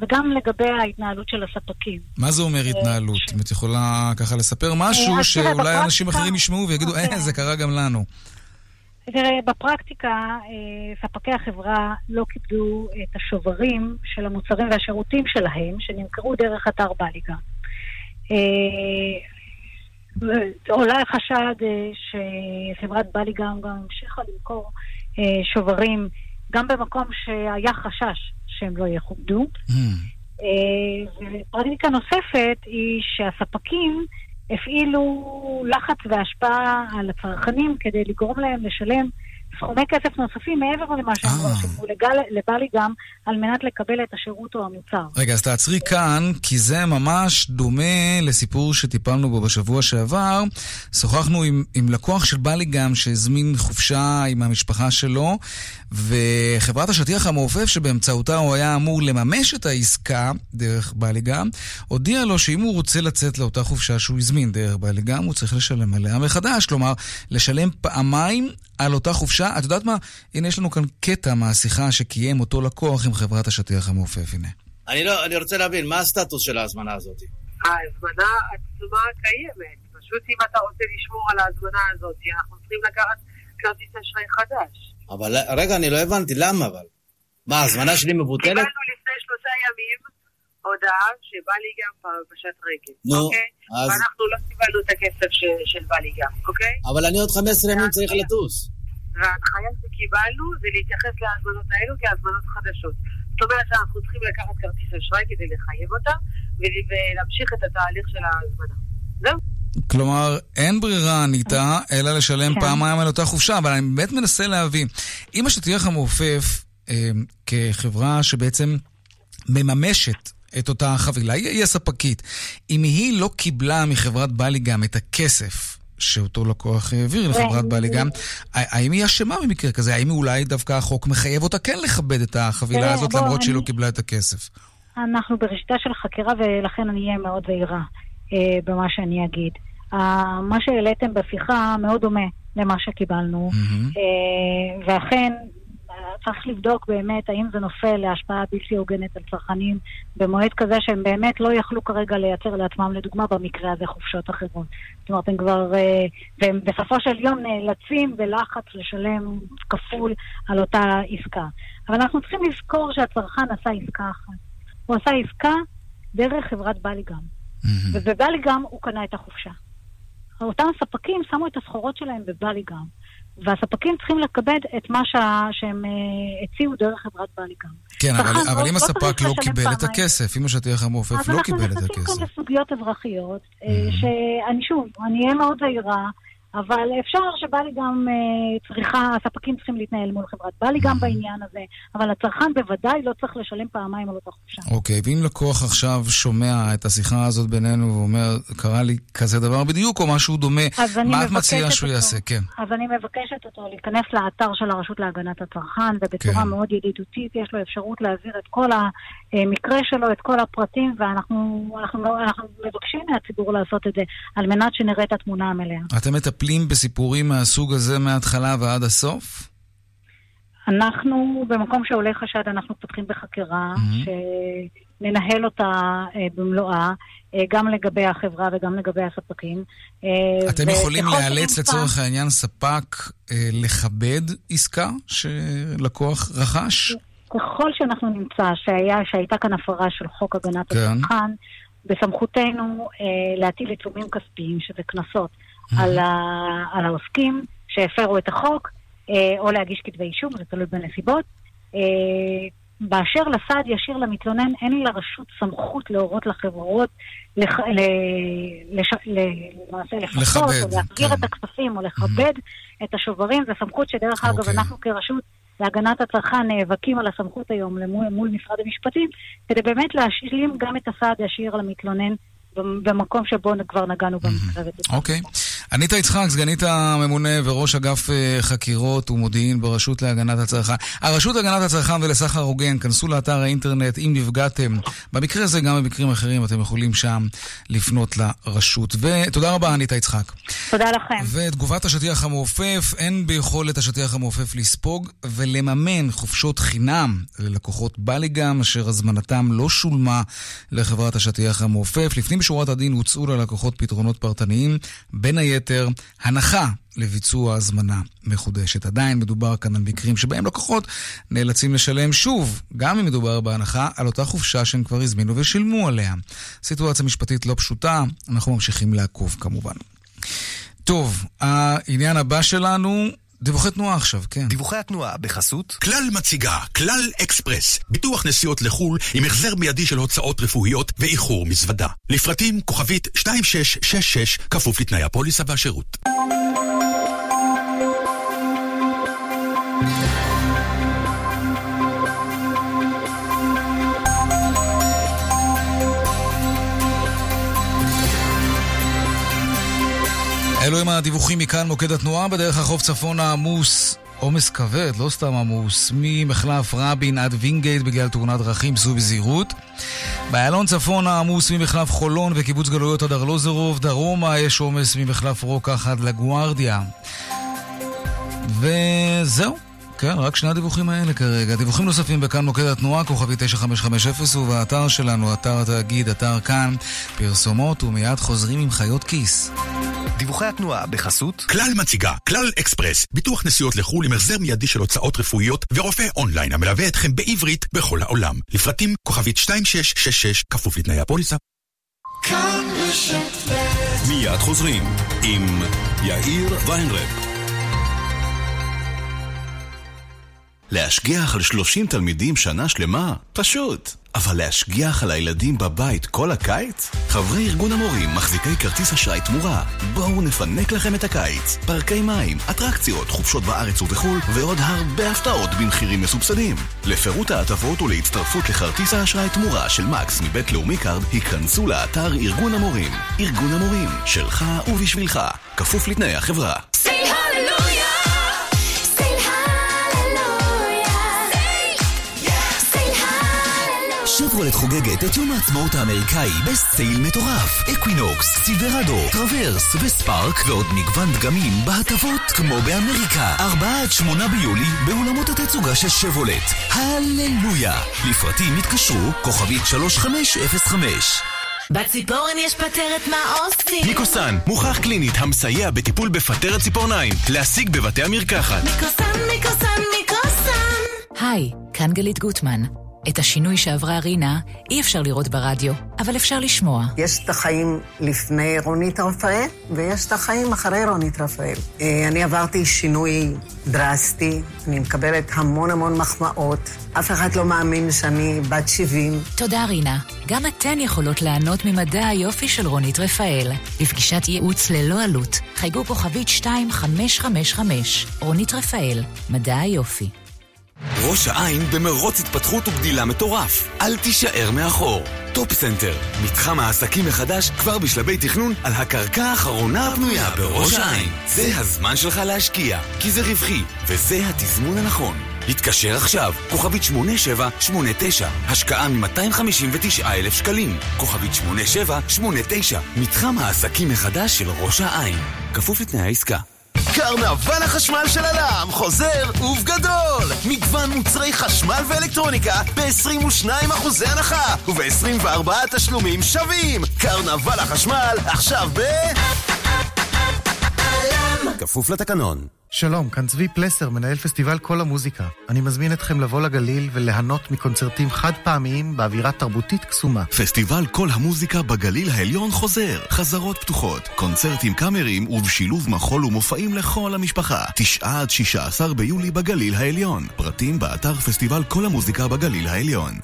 וגם לגבי ההתנהלות של הספקים. מה זה אומר התנהלות? ש... אם את יכולה ככה לספר משהו שאולי אנשים אחרים ישמעו ויגידו, אה, זה קרה גם לנו. תראה, בפרקטיקה אה, ספקי החברה לא קיבלו את השוברים של המוצרים והשירותים שלהם, שנמכרו דרך אתר בליגה. אה, עולה חשד אה, שחברת בליגה גם המשיכה למכור שוברים גם במקום שהיה חשש שהם לא יכובדו. Mm. ופרקטיקה נוספת היא שהספקים הפעילו לחץ והשפעה על הצרכנים כדי לגרום להם לשלם סכומי כסף נוספים מעבר למה שהם כבר שילמו לבלי גם, על מנת לקבל את השירות או המוצר. רגע, אז תעצרי כאן, כי זה ממש דומה לסיפור שטיפלנו בו בשבוע שעבר. שוחחנו עם, עם לקוח של בלי גם שהזמין חופשה עם המשפחה שלו, וחברת השטיח המעופף שבאמצעותה הוא היה אמור לממש את העסקה דרך בלי גם, הודיעה לו שאם הוא רוצה לצאת לאותה חופשה שהוא הזמין דרך בלי גם, הוא צריך לשלם עליה מחדש. כלומר, לשלם פעמיים על אותה חופשה. את יודעת מה? הנה, יש לנו כאן קטע מהשיחה שקיים אותו לקוח עם חברת השטיח המעופף. הנה. אני, לא, אני רוצה להבין, מה הסטטוס של ההזמנה הזאת? ההזמנה עצמה קיימת. פשוט אם אתה רוצה לשמור על ההזמנה הזאת, אנחנו צריכים לקחת כרטיס אשראי חדש. אבל רגע, אני לא הבנתי, למה אבל? מה, ההזמנה שלי מבוטלת? קיבלנו לפני שלושה ימים הודעה שבא לי גם פרשת רגל, נו, אוקיי? אז... ואנחנו לא קיבלנו את הכסף ש... של בא לי גם, אוקיי? אבל אני עוד 15 ימים צריך לטוס. וההנחיה שקיבלנו זה להתייחס להזמנות האלו כהזמנות חדשות. זאת אומרת שאנחנו צריכים לקחת כרטיס אשראי כדי לחייב אותה ולהמשיך את התהליך של ההזמנה. זהו. כלומר, אין ברירה, אניטה, אלא לשלם כן. פעמיים על אותה חופשה, אבל אני באמת מנסה להבין. אם השטיח המעופף, אה, כחברה שבעצם מממשת את אותה חבילה, היא הספקית, אם היא לא קיבלה מחברת בליגם את הכסף שאותו לקוח העביר לחברת בליגם, האם היא אשמה במקרה כזה? האם אולי דווקא החוק מחייב אותה כן לכבד את החבילה הזאת למרות שהיא לא קיבלה את הכסף? אנחנו בראשיתה של חקירה ולכן אני אהיה מאוד זהירה אה, במה שאני אגיד. מה שהעליתם בשיחה מאוד דומה למה שקיבלנו, ואכן צריך לבדוק באמת האם זה נופל להשפעה בלתי הוגנת על צרכנים במועד כזה שהם באמת לא יכלו כרגע לייצר לעצמם, לדוגמה במקרה הזה, חופשות אחרות. זאת אומרת, הם כבר, אה, והם בסופו של יום נאלצים בלחץ לשלם כפול על אותה עסקה. אבל אנחנו צריכים לזכור שהצרכן עשה עסקה אחת. הוא עשה עסקה דרך חברת בליגם. ובבליגם הוא קנה את החופשה. אותם ספקים שמו את הסחורות שלהם בבליגם. והספקים צריכים לקבל את מה שה... שהם uh, הציעו דרך חברת בליגם. כן, אבל, לא- אבל אם לא הספק לא קיבל את. הכסף, אם השטיח המעופף לא קיבל את אז אנחנו נכנסים הכסף. כאן לסוגיות אזרחיות, אה, שאני שוב, אני אהיה מאוד זהירה, אבל אפשר שבלי גם אה, צריכה, הספקים צריכים להתנהל מול חברת בלי גם בעניין הזה, אבל הצרכן בוודאי לא צריך לשלם פעמיים על אותה חופשה. אוקיי, ואם לקוח עכשיו שומע את השיחה הזאת בינינו ואומר, קרה לי כזה דבר בדיוק, או משהו דומה, מה את מציעה שהוא אותו. יעשה? כן. אז אני מבקשת אותו להיכנס לאתר של הרשות להגנת הצרכן, ובצורה כן. מאוד ידידותית יש לו אפשרות להעביר את כל המקרה שלו, את כל הפרטים, ואנחנו אנחנו, אנחנו מבקשים מהציבור לעשות את זה, על מנת שנראה את התמונה המלאה. אתם מטפלים בסיפורים מהסוג הזה מההתחלה ועד הסוף? אנחנו, במקום שעולה חשד, אנחנו פותחים בחקירה, שננהל אותה אה, במלואה, אה, גם לגבי החברה וגם לגבי הספקים. אה, אתם יכולים לאלץ לצורך העניין ספק אה, לכבד עסקה שלקוח רכש? ככל שאנחנו נמצא שהיה, שהייתה כאן הפרה של חוק הגנת כן. הצרכן, בסמכותנו אה, להטיל עיצומים כספיים, שזה קנסות, על, ה, על העוסקים שהפרו את החוק, אה, או להגיש כתבי אישום, זה תלוי בנסיבות. אה, באשר לסעד ישיר למתלונן, אין לרשות סמכות להורות לחברות לח, ל, לש, ל, למעשה לכבד, או להחזיר כן. את הכספים, או לכבד את השוברים. זו סמכות שדרך אגב, אוקיי. אנחנו כרשות להגנת הצרכן נאבקים על הסמכות היום למול, מול משרד המשפטים, כדי באמת להשלים גם את הסעד הישיר למתלונן במקום שבו כבר נגענו במקרה. אוקיי. אניטה יצחק, סגנית הממונה וראש אגף אה, חקירות ומודיעין ברשות להגנת הצרכן. הרשות להגנת הצרכן ולסחר הוגן, כנסו לאתר האינטרנט אם נפגעתם. במקרה הזה, גם במקרים אחרים, אתם יכולים שם לפנות לרשות. ותודה רבה, אניטה יצחק. תודה לכם. ותגובת השטיח המעופף, אין ביכולת השטיח המעופף לספוג ולממן חופשות חינם ללקוחות בליגם, אשר הזמנתם לא שולמה לחברת השטיח המעופף. לפנים משורת הדין הוצאו ללקוחות פתרונות פרטניים, בין היתר הנחה לביצוע הזמנה מחודשת. עדיין מדובר כאן על מקרים שבהם לקוחות נאלצים לשלם שוב, גם אם מדובר בהנחה, על אותה חופשה שהם כבר הזמינו ושילמו עליה. סיטואציה משפטית לא פשוטה, אנחנו ממשיכים לעקוב כמובן. טוב, העניין הבא שלנו, דיווחי תנועה עכשיו, כן. דיווחי התנועה בחסות כלל מציגה, כלל אקספרס, ביטוח נסיעות לחו"ל עם החזר מיידי של הוצאות רפואיות ואיחור מזוודה. לפרטים כוכבית 2666, כפוף לתנאי הפוליסה והשירות. אלו הם הדיווחים מכאן מוקד התנועה בדרך החוף צפונה עמוס. עומס כבד, לא סתם עמוס, ממחלף רבין עד וינגייט בגלל תאונת דרכים, סעו בזהירות. באיילון צפונה עמוס ממחלף חולון וקיבוץ גלויות עד ארלוזרוב, דרומה יש עומס ממחלף רוקח עד לגוארדיה. וזהו. כן, רק שני הדיווחים האלה כרגע. דיווחים נוספים בכאן מוקד התנועה, כוכבי 9550, ובאתר שלנו, אתר התאגיד, אתר כאן, פרסומות, ומיד חוזרים עם חיות כיס. דיווחי התנועה בחסות כלל מציגה, כלל אקספרס, ביטוח נסיעות לחו"ל עם החזר מיידי של הוצאות רפואיות ורופא אונליין המלווה אתכם בעברית בכל העולם. לפרטים כוכבית 2666, כפוף לתנאי הפוליסה. מיד חוזרים עם יאיר ויינרב. להשגיח על 30 תלמידים שנה שלמה? פשוט. אבל להשגיח על הילדים בבית כל הקיץ? חברי ארגון המורים, מחזיקי כרטיס אשראי תמורה, בואו נפנק לכם את הקיץ. פארקי מים, אטרקציות, חופשות בארץ ובחו"ל, ועוד הרבה הפתעות במחירים מסובסדים. לפירוט ההטבות ולהצטרפות לכרטיס האשראי תמורה של מקס מבית לאומי קארד, היכנסו לאתר ארגון המורים. ארגון המורים, שלך ובשבילך. כפוף לתנאי החברה. שברולט חוגגת את יום העצמאות האמריקאי ב sale מטורף. אקווינוקס, סילברדו, טרוורס וספארק ועוד מגוון דגמים בהטבות כמו באמריקה. 4 עד 8 ביולי באולמות התצוגה. תצוגה של שברולט. הללויה. לפרטים התקשרו, כוכבית 3505. בציפורן יש פטרת מה עושים? מיקוסן, מוכח קלינית המסייע בטיפול בפטרת ציפורניים. להשיג בבתי המרקחת. מיקוסן, מיקוסן, מיקוסן! היי, כאן גלית גוטמן. את השינוי שעברה רינה אי אפשר לראות ברדיו, אבל אפשר לשמוע. יש את החיים לפני רונית רפאל, ויש את החיים אחרי רונית רפאל. אה, אני עברתי שינוי דרסטי, אני מקבלת המון המון מחמאות. אף אחד לא מאמין שאני בת 70. תודה, רינה. גם אתן יכולות ליהנות ממדע היופי של רונית רפאל. בפגישת ייעוץ ללא עלות, חייגו כוכבית 2555. רונית רפאל, מדע היופי. ראש העין במרוץ התפתחות וגדילה מטורף. אל תישאר מאחור. טופ סנטר, מתחם העסקים החדש כבר בשלבי תכנון על הקרקע האחרונה הפנויה בראש העין. זה הזמן שלך להשקיע, כי זה רווחי, וזה התזמון הנכון. התקשר עכשיו, כוכבית 8789, השקעה מ-259,000 שקלים. כוכבית 8789, מתחם העסקים מחדש של ראש העין. כפוף לתנאי העסקה. קרנבל החשמל של הלעם חוזר ובגדול! מגוון מוצרי חשמל ואלקטרוניקה ב-22% הנחה וב-24 תשלומים שווים! קרנבל החשמל עכשיו ב... כפוף לתקנון. שלום, כאן צבי פלסר, מנהל פסטיבל כל המוזיקה. אני מזמין אתכם לבוא לגליל וליהנות מקונצרטים חד פעמיים באווירה תרבותית קסומה. פסטיבל כל המוזיקה בגליל העליון חוזר. חזרות פתוחות, קונצרטים קאמריים ובשילוב מחול ומופעים לכל המשפחה. 9 עד 16 ביולי בגליל העליון. פרטים באתר פסטיבל כל המוזיקה בגליל העליון.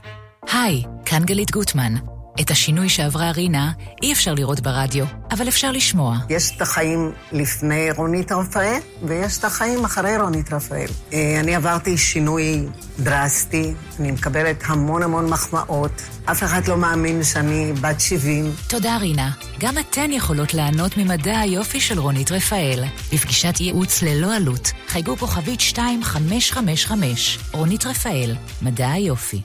היי, כאן גלית גוטמן. את השינוי שעברה רינה אי אפשר לראות ברדיו, אבל אפשר לשמוע. יש את החיים לפני רונית רפאל, ויש את החיים אחרי רונית רפאל. אה, אני עברתי שינוי דרסטי, אני מקבלת המון המון מחמאות. אף אחד לא מאמין שאני בת 70. תודה, רינה. גם אתן יכולות ליהנות ממדע היופי של רונית רפאל. בפגישת ייעוץ ללא עלות, חייגו כוכבית 2555. רונית רפאל, מדע היופי.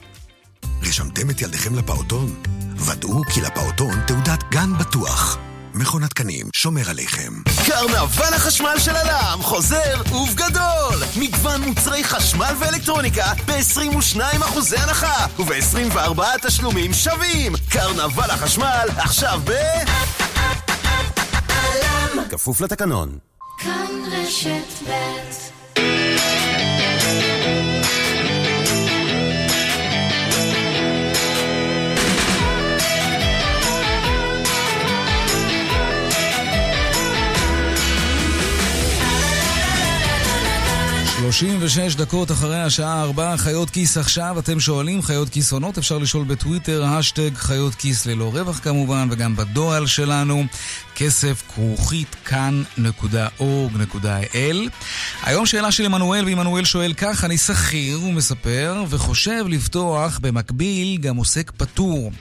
רשמתם את ילדיכם לפעוטון? ודאו כי לפעוטון תעודת גן בטוח. מכון התקנים שומר עליכם. קרנבל החשמל של הלעם חוזר ובגדול! מגוון מוצרי חשמל ואלקטרוניקה ב-22% הנחה וב-24 תשלומים שווים! קרנבל החשמל עכשיו ב... כפוף לתקנון. כאן רשת ב' שלושים ושש דקות אחרי השעה ארבע, חיות כיס עכשיו, אתם שואלים, חיות כיס עונות, אפשר לשאול בטוויטר, השטג חיות כיס ללא רווח כמובן, וגם בדואל שלנו, כסף כרוכית כאן.org.il. היום שאלה של עמנואל, ועמנואל שואל כך, אני שכיר, הוא מספר, וחושב לפתוח במקביל גם עוסק פטור.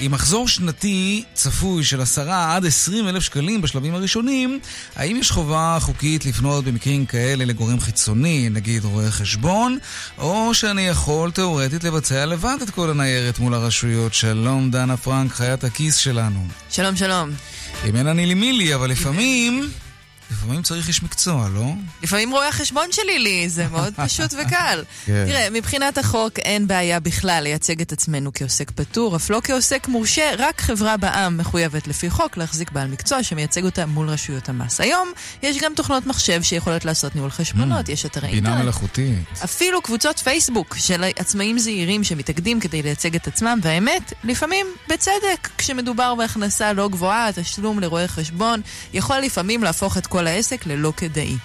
עם מחזור שנתי צפוי של עשרה עד עשרים אלף שקלים בשלבים הראשונים, האם יש חובה חוקית לפנות במקרים כאלה לגורם חיצוני, נגיד רואה חשבון, או שאני יכול תאורטית לבצע לבד את כל הניירת מול הרשויות. שלום, דנה פרנק, חיית הכיס שלנו. שלום, שלום. אם אין אני לי מי לי, אבל לפעמים... [LAUGHS] לפעמים צריך איש מקצוע, לא? לפעמים רואה החשבון שלי לי, זה מאוד [LAUGHS] פשוט וקל. כן. תראה, מבחינת החוק אין בעיה בכלל לייצג את עצמנו כעוסק פטור, אף לא כעוסק מורשה, רק חברה בע"מ מחויבת לפי חוק להחזיק בעל מקצוע שמייצג אותה מול רשויות המס. היום יש גם תוכנות מחשב שיכולות לעשות ניהול חשבונות, יש אתרי בינה אינטרנט. מלאכותית. אפילו קבוצות פייסבוק של עצמאים זעירים שמתאגדים כדי לייצג את עצמם, והאמת, לפעמים בצדק, כשמדובר בהכנסה לא גבוהה, תשלום לרואה חשבון יכול לפעמים להפוך את כל העסק ללא כדאי.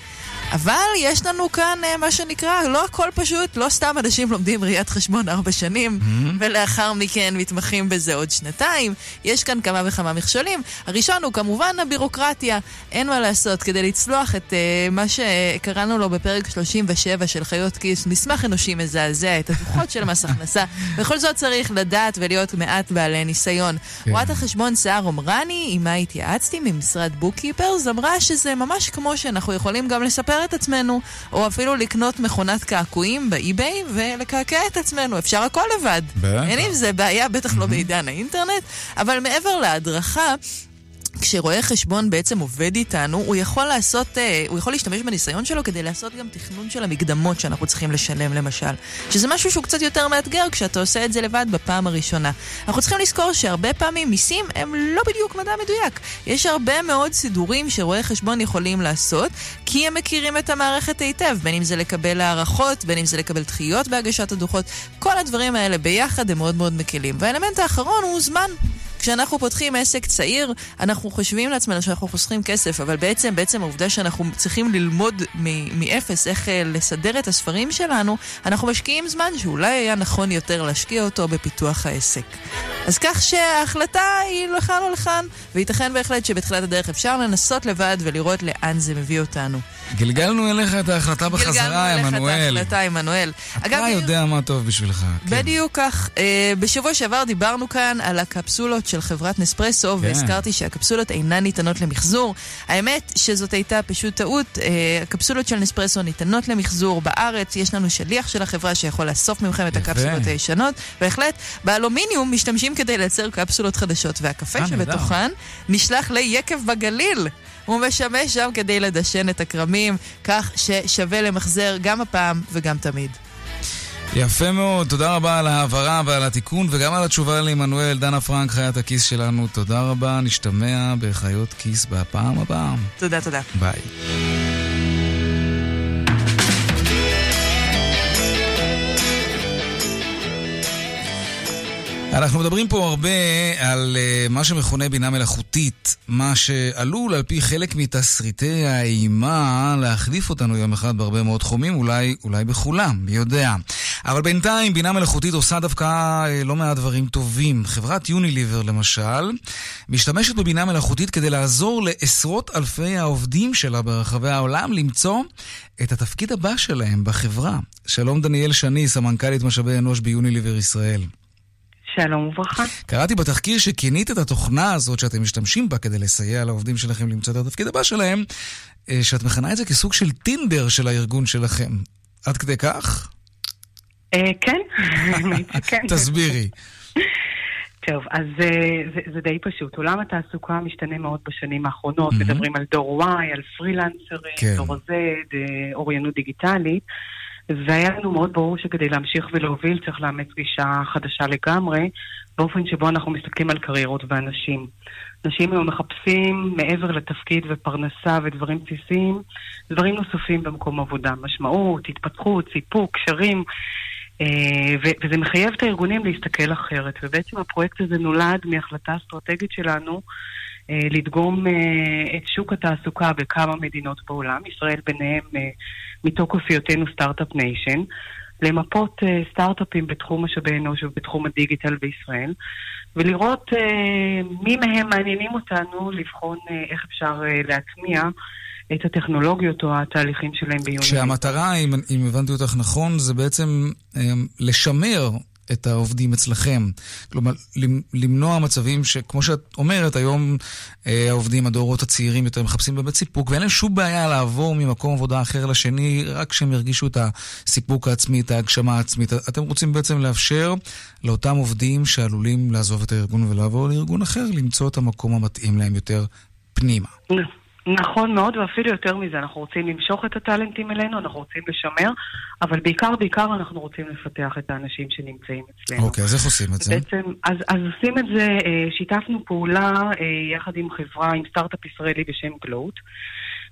אבל יש לנו כאן אה, מה שנקרא, לא הכל פשוט, לא סתם אנשים לומדים ראיית חשבון ארבע שנים, ולאחר מכן מתמחים בזה עוד שנתיים. יש כאן כמה וכמה מכשולים. הראשון הוא כמובן הבירוקרטיה. אין מה לעשות, כדי לצלוח את uh, מה שקראנו לו בפרק 37 של חיות כיס, מסמך אנושי מזעזע, את הדוחות של מס הכנסה. [LAUGHS] בכל זאת צריך לדעת ולהיות מעט בעלי ניסיון. כן. רואת החשבון סער עמרני, עם מה התייעצתי ממשרד בוקקיפרס, אמרה שזה ממש כמו שאנחנו יכולים גם לספר את עצמנו, או אפילו לקנות מכונת קעקועים באי-ביי ולקעקע את עצמנו. אפשר הכל לבד. בטח. אין עם זה בעיה, בטח לא בעידן האינטרנט, אבל מעבר להדרכה... כשרואה חשבון בעצם עובד איתנו, הוא יכול לעשות, אה, הוא יכול להשתמש בניסיון שלו כדי לעשות גם תכנון של המקדמות שאנחנו צריכים לשלם למשל. שזה משהו שהוא קצת יותר מאתגר כשאתה עושה את זה לבד בפעם הראשונה. אנחנו צריכים לזכור שהרבה פעמים מיסים הם לא בדיוק מדע מדויק. יש הרבה מאוד סידורים שרואי חשבון יכולים לעשות, כי הם מכירים את המערכת היטב, בין אם זה לקבל הערכות, בין אם זה לקבל דחיות בהגשת הדוחות. כל הדברים האלה ביחד הם מאוד מאוד מקלים. והאלמנט האחרון הוא זמן. כשאנחנו פותחים עסק צעיר, אנחנו חושבים לעצמנו שאנחנו חוסכים כסף, אבל בעצם, בעצם העובדה שאנחנו צריכים ללמוד מאפס איך אה, לסדר את הספרים שלנו, אנחנו משקיעים זמן שאולי היה נכון יותר להשקיע אותו בפיתוח העסק. אז כך שההחלטה היא לכאן או לכאן, וייתכן בהחלט שבתחילת הדרך אפשר לנסות לבד ולראות לאן זה מביא אותנו. גלגלנו אליך את ההחלטה בחזרה, עמנואל. גלגלנו אליך את ההחלטה, עמנואל. אתה אגב, יודע מה טוב בשבילך. בדיוק כן. כך. אה, בשבוע שעבר דיברנו כאן על הקפסולות של חברת נספרסו, כן. והזכרתי שהקפסולות אינן ניתנות למחזור. האמת שזאת הייתה פשוט טעות. אה, הקפסולות של נספרסו ניתנות למחזור בארץ. יש לנו שליח של החברה שיכול לאסוף ממכם את הקפסולות הישנות. בהחלט, באלומיניום משתמשים כדי לייצר קפסולות חדשות, והקפה אה, שבתוכן נשלח ליקב בגליל. הוא משמש שם כדי לדשן את הכרמים, כך ששווה למחזר גם הפעם וגם תמיד. יפה מאוד, תודה רבה על ההעברה ועל התיקון וגם על התשובה לעמנואל, דנה פרנק, חיית הכיס שלנו. תודה רבה, נשתמע בחיות כיס בפעם הבאה. תודה, תודה. ביי. אנחנו מדברים פה הרבה על uh, מה שמכונה בינה מלאכותית, מה שעלול על פי חלק מתסריטי האימה להחליף אותנו יום אחד בהרבה מאוד תחומים, אולי, אולי בכולם, מי יודע. אבל בינתיים בינה מלאכותית עושה דווקא uh, לא מעט דברים טובים. חברת יוניליבר למשל, משתמשת בבינה מלאכותית כדי לעזור לעשרות אלפי העובדים שלה ברחבי העולם למצוא את התפקיד הבא שלהם בחברה. שלום דניאל שני, סמנכ"לית משאבי אנוש ביוניליבר ישראל. שלום וברכה. קראתי בתחקיר שכינית את התוכנה הזאת שאתם משתמשים בה כדי לסייע לעובדים שלכם למצוא את התפקיד הבא שלהם, אה, שאת מכנה את זה כסוג של טינדר של הארגון שלכם. עד כדי כך? אה, כן. [LAUGHS] כן. תסבירי. טוב, אז זה, אה, זה, זה די פשוט. עולם התעסוקה משתנה מאוד בשנים האחרונות. Mm-hmm. מדברים על דור Y, על פרילנסרים, כן. דור Z, אוריינות דיגיטלית. והיה לנו מאוד ברור שכדי להמשיך ולהוביל צריך לאמץ גישה חדשה לגמרי, באופן שבו אנחנו מסתכלים על קריירות ואנשים. אנשים היום מחפשים מעבר לתפקיד ופרנסה ודברים בסיסיים, דברים נוספים במקום עבודה. משמעות, התפתחות, סיפוק, קשרים. אה, וזה מחייב את הארגונים להסתכל אחרת. ובעצם הפרויקט הזה נולד מהחלטה אסטרטגית שלנו לדגום אה, את שוק התעסוקה בכמה מדינות בעולם, ישראל ביניהם מתוקף היותנו Start-Up Nation, למפות סטארט-אפים בתחום משאבי אנוש ובתחום הדיגיטל בישראל, ולראות מי מהם מעניינים אותנו לבחון איך אפשר להטמיע את הטכנולוגיות או התהליכים שלהם ביוני. כשהמטרה, אם, אם הבנתי אותך נכון, זה בעצם לשמר את העובדים אצלכם. כלומר, למנוע מצבים שכמו שאת אומרת, היום אה, העובדים, הדורות הצעירים יותר מחפשים באמת סיפוק, ואין להם שום בעיה לעבור ממקום עבודה אחר לשני, רק כשהם ירגישו את הסיפוק העצמי, את ההגשמה העצמית. אתם רוצים בעצם לאפשר לאותם עובדים שעלולים לעזוב את הארגון ולעבור לארגון אחר, למצוא את המקום המתאים להם יותר פנימה. נכון מאוד, ואפילו יותר מזה, אנחנו רוצים למשוך את הטאלנטים אלינו, אנחנו רוצים לשמר, אבל בעיקר, בעיקר אנחנו רוצים לפתח את האנשים שנמצאים אצלנו. אוקיי, אז איך עושים את זה? בעצם, אז, אז עושים את זה, אה, שיתפנו פעולה אה, יחד עם חברה, עם סטארט-אפ ישראלי בשם גלוט,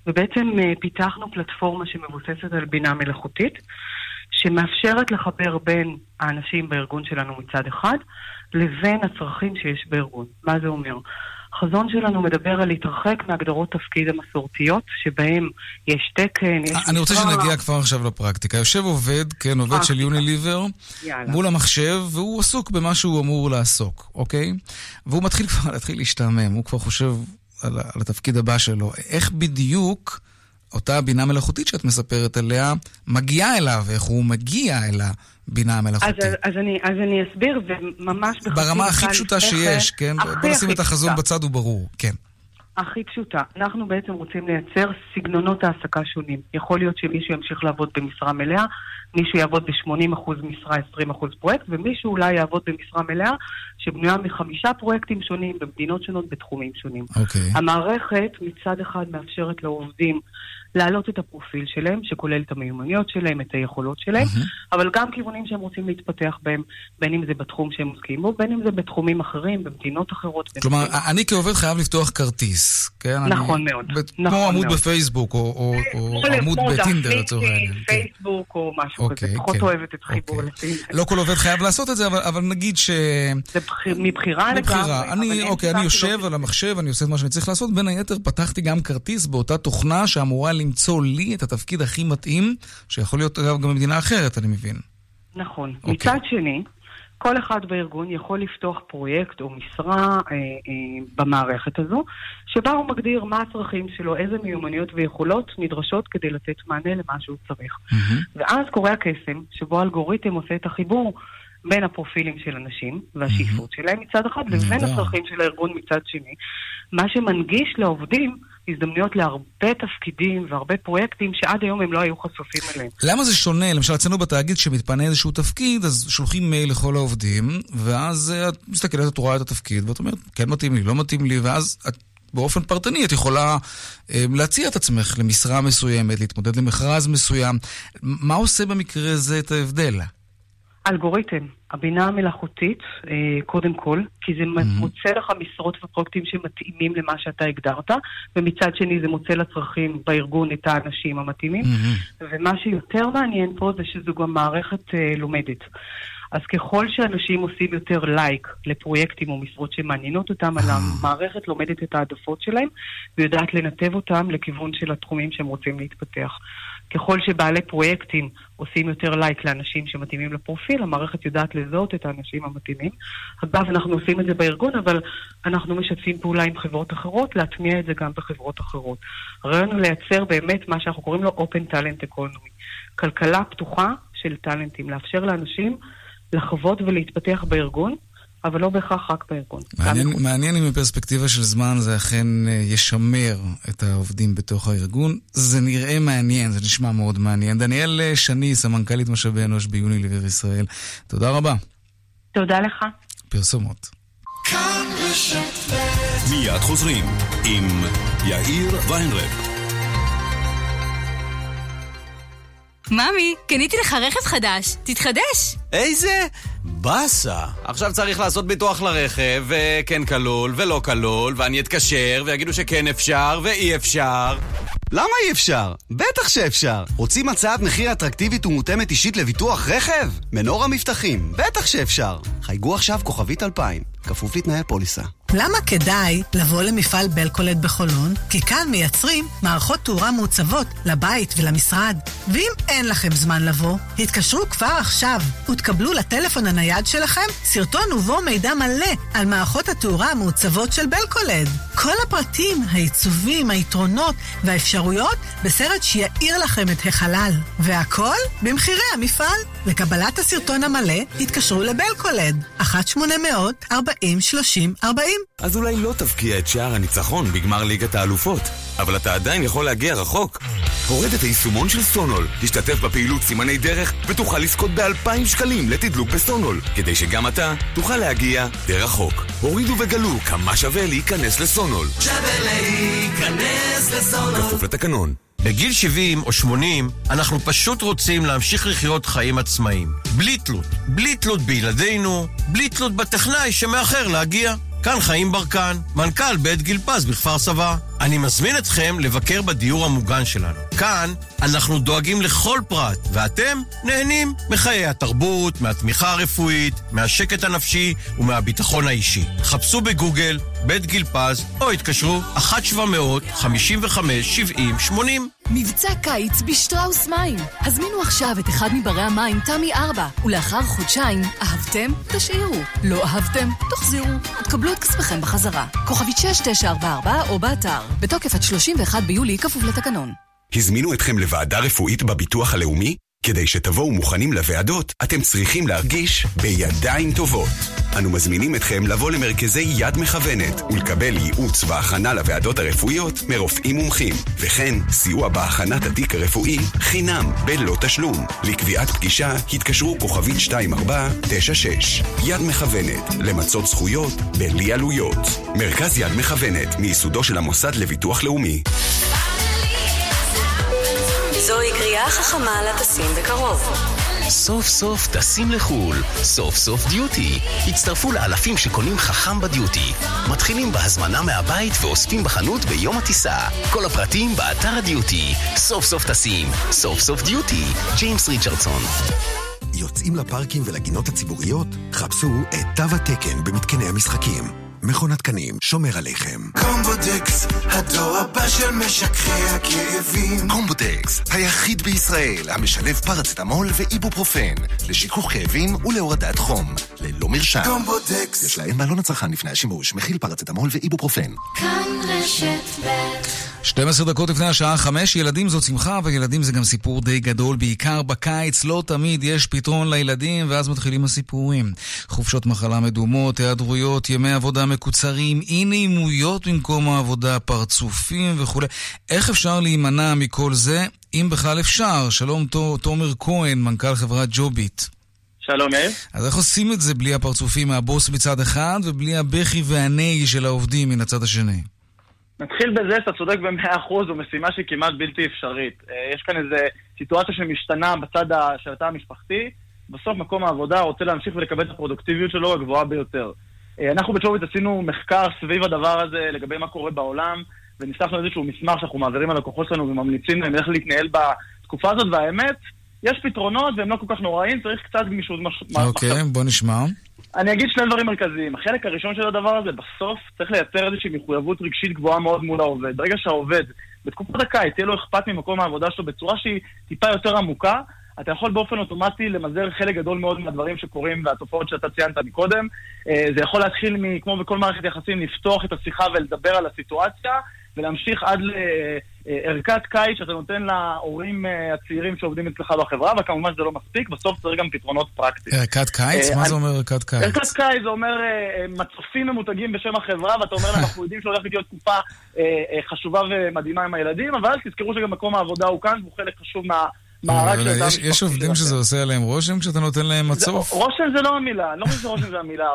ובעצם אה, פיתחנו פלטפורמה שמבוססת על בינה מלאכותית, שמאפשרת לחבר בין האנשים בארגון שלנו מצד אחד, לבין הצרכים שיש בארגון. מה זה אומר? החזון שלנו מדבר על להתרחק מהגדרות תפקיד המסורתיות, שבהם יש תקן, יש... אני רוצה שנגיע כבר עכשיו לפרקטיקה. יושב עובד, כן, עובד של יוניליבר, מול המחשב, והוא עסוק במה שהוא אמור לעסוק, אוקיי? והוא מתחיל כבר להתחיל להשתעמם, הוא כבר חושב על, על התפקיד הבא שלו. איך בדיוק... אותה בינה מלאכותית שאת מספרת עליה, מגיעה אליו, איך הוא מגיע אל הבינה המלאכותית. אז, אז, אני, אז אני אסביר, וממש בחצי ברמה הכי פשוטה שיש, כן? בוא נשים את החזון בצד, הוא ברור, כן. הכי פשוטה. אנחנו בעצם רוצים לייצר סגנונות העסקה שונים. יכול להיות שמישהו ימשיך לעבוד במשרה מלאה, מישהו יעבוד ב-80% משרה, 20% פרויקט, ומישהו אולי יעבוד במשרה מלאה שבנויה מחמישה פרויקטים שונים במדינות שונות בתחומים שונים. אוקיי. המערכת מצד אחד מאפשרת לעובדים להעלות את הפרופיל שלהם, שכולל את המיומנויות שלהם, את היכולות שלהם, אבל גם כיוונים שהם רוצים להתפתח בהם, בין אם זה בתחום שהם עוסקים בו, בין אם זה בתחומים אחרים, במדינות אחרות. כלומר, אני כעובד חייב לפתוח כרטיס, כן? נכון אני... מאוד. כמו נכון עמוד מאוד. בפייסבוק, או, או, או עמוד כמו בטינדר לצורך העניין. כן. פייסבוק או משהו אוקיי, כזה. פחות כן. אוהבת את חיבור לטינדר. לא כל עובד חייב לעשות את זה, אבל, אבל נגיד ש... זה בחיר- מבחירה לגמרי. אני, אוקיי, אני יושב על המחשב, אני עושה את מה שאני צריך לעשות. בין היתר, פתחתי גם כרטיס באותה תוכנה שאמורה למצוא לי את התפקיד הכי מתאים, שיכול להיות, אגב, גם במדינה אחרת, אני מבין. נכון. אוקיי. מצד שני, כל אחד בארגון יכול לפתוח פרויקט או משרה אה, אה, במערכת הזו, שבה הוא מגדיר מה הצרכים שלו, איזה מיומנויות ויכולות נדרשות כדי לתת מענה למה שהוא צריך. ואז קורה הקסם, שבו האלגוריתם עושה את החיבור בין הפרופילים של אנשים והשאיפות שלהם מצד אחד, לבין. הצרכים של הארגון מצד שני, מה שמנגיש לעובדים הזדמנויות להרבה תפקידים והרבה פרויקטים שעד היום הם לא היו חשופים אליהם. למה זה שונה? למשל, אצלנו בתאגיד, כשמתפנה איזשהו תפקיד, אז שולחים מייל לכל העובדים, ואז אה, את מסתכלת, את רואה את התפקיד, ואת אומרת, כן מתאים לי, לא מתאים לי, ואז את... באופן פרטני את יכולה אה, להציע את עצמך למשרה מסוימת, להתמודד למכרז מסוים. מה עושה במקרה הזה את ההבדל? אלגוריתם, הבינה המלאכותית, אה, קודם כל, כי זה מוצא לך משרות ופרויקטים שמתאימים למה שאתה הגדרת, ומצד שני זה מוצא לצרכים בארגון את האנשים המתאימים. ומה שיותר מעניין פה זה שזו גם מערכת אה, לומדת. אז ככל שאנשים עושים יותר לייק לפרויקטים או משרות שמעניינות אותם, על המערכת לומדת את העדפות שלהם ויודעת לנתב אותם לכיוון של התחומים שהם רוצים להתפתח. ככל שבעלי פרויקטים עושים יותר לייק לאנשים שמתאימים לפרופיל, המערכת יודעת לזהות את האנשים המתאימים. אגב, אנחנו עושים את זה בארגון, אבל אנחנו משתפים פעולה עם חברות אחרות, להטמיע את זה גם בחברות אחרות. הרעיון הוא לייצר באמת מה שאנחנו קוראים לו Open Talent Economy. כלכלה פתוחה של טאלנטים, לאפשר לאנשים לחוות ולהתפתח בארגון, אבל לא בהכרח רק בארגון. מעניין, מעניין אם בפרספקטיבה של זמן זה אכן אה, ישמר את העובדים בתוך הארגון. זה נראה מעניין, זה נשמע מאוד מעניין. דניאל אה, שני, סמנכ"לית משאבי אנוש ביוניליבר ישראל, תודה רבה. תודה לך. פרסומות. מיד חוזרים עם יאיר ויינרב. ממי, קניתי לך רכב חדש, תתחדש! איזה באסה. עכשיו צריך לעשות ביטוח לרכב, וכן כלול ולא כלול, ואני אתקשר, ויגידו שכן אפשר ואי אפשר. למה אי אפשר? בטח שאפשר. רוצים הצעת מחיר אטרקטיבית ומותאמת אישית לביטוח רכב? מנורה מבטחים, בטח שאפשר. חייגו עכשיו כוכבית 2000, כפוף לתנאי הפוליסה. למה כדאי לבוא למפעל בלקולד בחולון? כי כאן מייצרים מערכות תאורה מעוצבות לבית ולמשרד. ואם אין לכם זמן לבוא, התקשרו כבר עכשיו ותקבלו לטלפון הנייד שלכם סרטון ובו מידע מלא על מערכות התאורה המעוצבות של בלקולד. כל הפרטים, העיצובים, היתרונות והאפשרויות בסרט שיאיר לכם את החלל. והכל במחירי המפעל. לקבלת הסרטון המלא, התקשרו לבלקולד. 1-800-40-30-40 אז אולי לא תבקיע את שער הניצחון בגמר ליגת האלופות, אבל אתה עדיין יכול להגיע רחוק. הורד את היישומון של סונול, תשתתף בפעילות סימני דרך ותוכל לזכות ב-2,000 שקלים לתדלוק בסונול, כדי שגם אתה תוכל להגיע די רחוק. הורידו וגלו כמה שווה להיכנס לסונול. שווה להיכנס לסונול כפוף לתקנון. בגיל 70 או 80 אנחנו פשוט רוצים להמשיך לחיות חיים עצמאיים. בלי תלות. בלי תלות בילדינו, בלי תלות בטכנאי שמאחר להגיע. כאן חיים ברקן, מנכ"ל בית גיל פז בכפר סבא. אני מזמין אתכם לבקר בדיור המוגן שלנו. כאן אנחנו דואגים לכל פרט, ואתם נהנים מחיי התרבות, מהתמיכה הרפואית, מהשקט הנפשי ומהביטחון האישי. חפשו בגוגל בית גיל פז, או התקשרו 1-700-55-70-80. מבצע קיץ בשטראוס מים. הזמינו עכשיו את אחד מברי המים, תמי 4, ולאחר חודשיים, אהבתם? תשאירו. לא אהבתם? תחזירו, ותקבלו את כספכם בחזרה. כוכבית 6944 או באתר. בתוקף עד 31 ביולי, כפוף לתקנון. הזמינו אתכם לוועדה רפואית בביטוח הלאומי? כדי שתבואו מוכנים לוועדות, אתם צריכים להרגיש בידיים טובות. אנו מזמינים אתכם לבוא למרכזי יד מכוונת ולקבל ייעוץ והכנה לוועדות הרפואיות מרופאים מומחים, וכן סיוע בהכנת התיק הרפואי חינם בלא תשלום. לקביעת פגישה התקשרו כוכבית 2496. יד מכוונת, למצות זכויות בלי עלויות. מרכז יד מכוונת, מייסודו של המוסד לביטוח לאומי. זוהי קריאה חכמה לטסים בקרוב. סוף סוף טסים לחו"ל, סוף סוף דיוטי. הצטרפו לאלפים שקונים חכם בדיוטי. מתחילים בהזמנה מהבית ואוספים בחנות ביום הטיסה. כל הפרטים באתר הדיוטי. סוף סוף טסים, סוף סוף דיוטי. ג'יימס ריצ'רדסון. יוצאים לפארקים ולגינות הציבוריות? חפשו את תו התקן במתקני המשחקים. מכון התקנים שומר עליכם. קומבודקס, הדור הבא של משככי הכאבים. קומבודקס, היחיד בישראל המשלב פרצטמול ואיבופרופן לשיכוך כאבים ולהורדת חום, ללא מרשם. קומבודקס. יש לעיין בעלון הצרכן לפני השימוש, מכיל פרצטמול ואיבופרופן. כאן רשת ב' 12 דקות לפני השעה 5, ילדים זו שמחה, וילדים זה גם סיפור די גדול, בעיקר בקיץ, לא תמיד יש פתרון לילדים, ואז מתחילים הסיפורים. חופשות מחלה מדומות, היעדרויות, ימי עבודה מקוצרים, אי נעימויות במקום העבודה, פרצופים וכולי. איך אפשר להימנע מכל זה, אם בכלל אפשר? שלום תומר כהן, מנכ"ל חברת ג'וביט. שלום יאיר. אז איך עושים את זה בלי הפרצופים מהבוס מצד אחד, ובלי הבכי והנהי של העובדים מן הצד השני? נתחיל בזה שאתה צודק במאה אחוז, זו משימה שהיא כמעט בלתי אפשרית. אה, יש כאן איזו סיטואציה שמשתנה בצד של התא המשפחתי, בסוף מקום העבודה רוצה להמשיך ולקבל את הפרודוקטיביות שלו הגבוהה ביותר. אה, אנחנו בצ'וביט עשינו מחקר סביב הדבר הזה לגבי מה קורה בעולם, וניסחנו איזשהו מסמך שאנחנו מעבירים ללקוחות שלנו וממליצים להם איך להתנהל בתקופה הזאת, והאמת, יש פתרונות והם לא כל כך נוראים, צריך קצת גמישות. אוקיי, okay, בוא נשמע. אני אגיד שני דברים מרכזיים. החלק הראשון של הדבר הזה, בסוף צריך לייצר איזושהי מחויבות רגשית גבוהה מאוד מול העובד. ברגע שהעובד, בתקופת הקיץ, תהיה לו אכפת ממקום העבודה שלו בצורה שהיא טיפה יותר עמוקה, אתה יכול באופן אוטומטי למזער חלק גדול מאוד מהדברים שקורים והתופעות שאתה ציינת מקודם. אה, זה יכול להתחיל, כמו בכל מערכת יחסים, לפתוח את השיחה ולדבר על הסיטואציה, ולהמשיך עד לערכת קיץ שאתה נותן להורים אה, הצעירים שעובדים אצלך בחברה, וכמובן שזה לא מספיק, בסוף צריך גם פתרונות פרקטיים. ערכת קיץ? אה, מה זה אומר ערכת קיץ? ערכת קיץ זה אומר מצופים ממותגים בשם החברה, ואתה אומר להם, [LAUGHS] אנחנו יודעים שהולכת להיות תקופה חשובה ומדהימה עם הילדים, אבל תזכרו שגם מקום העבודה הוא כאן, והוא חלק חשוב מה... יש עובדים שזה עושה עליהם רושם כשאתה נותן להם מצוף? רושם זה לא המילה, אני לא חושב שרושם זה המילה.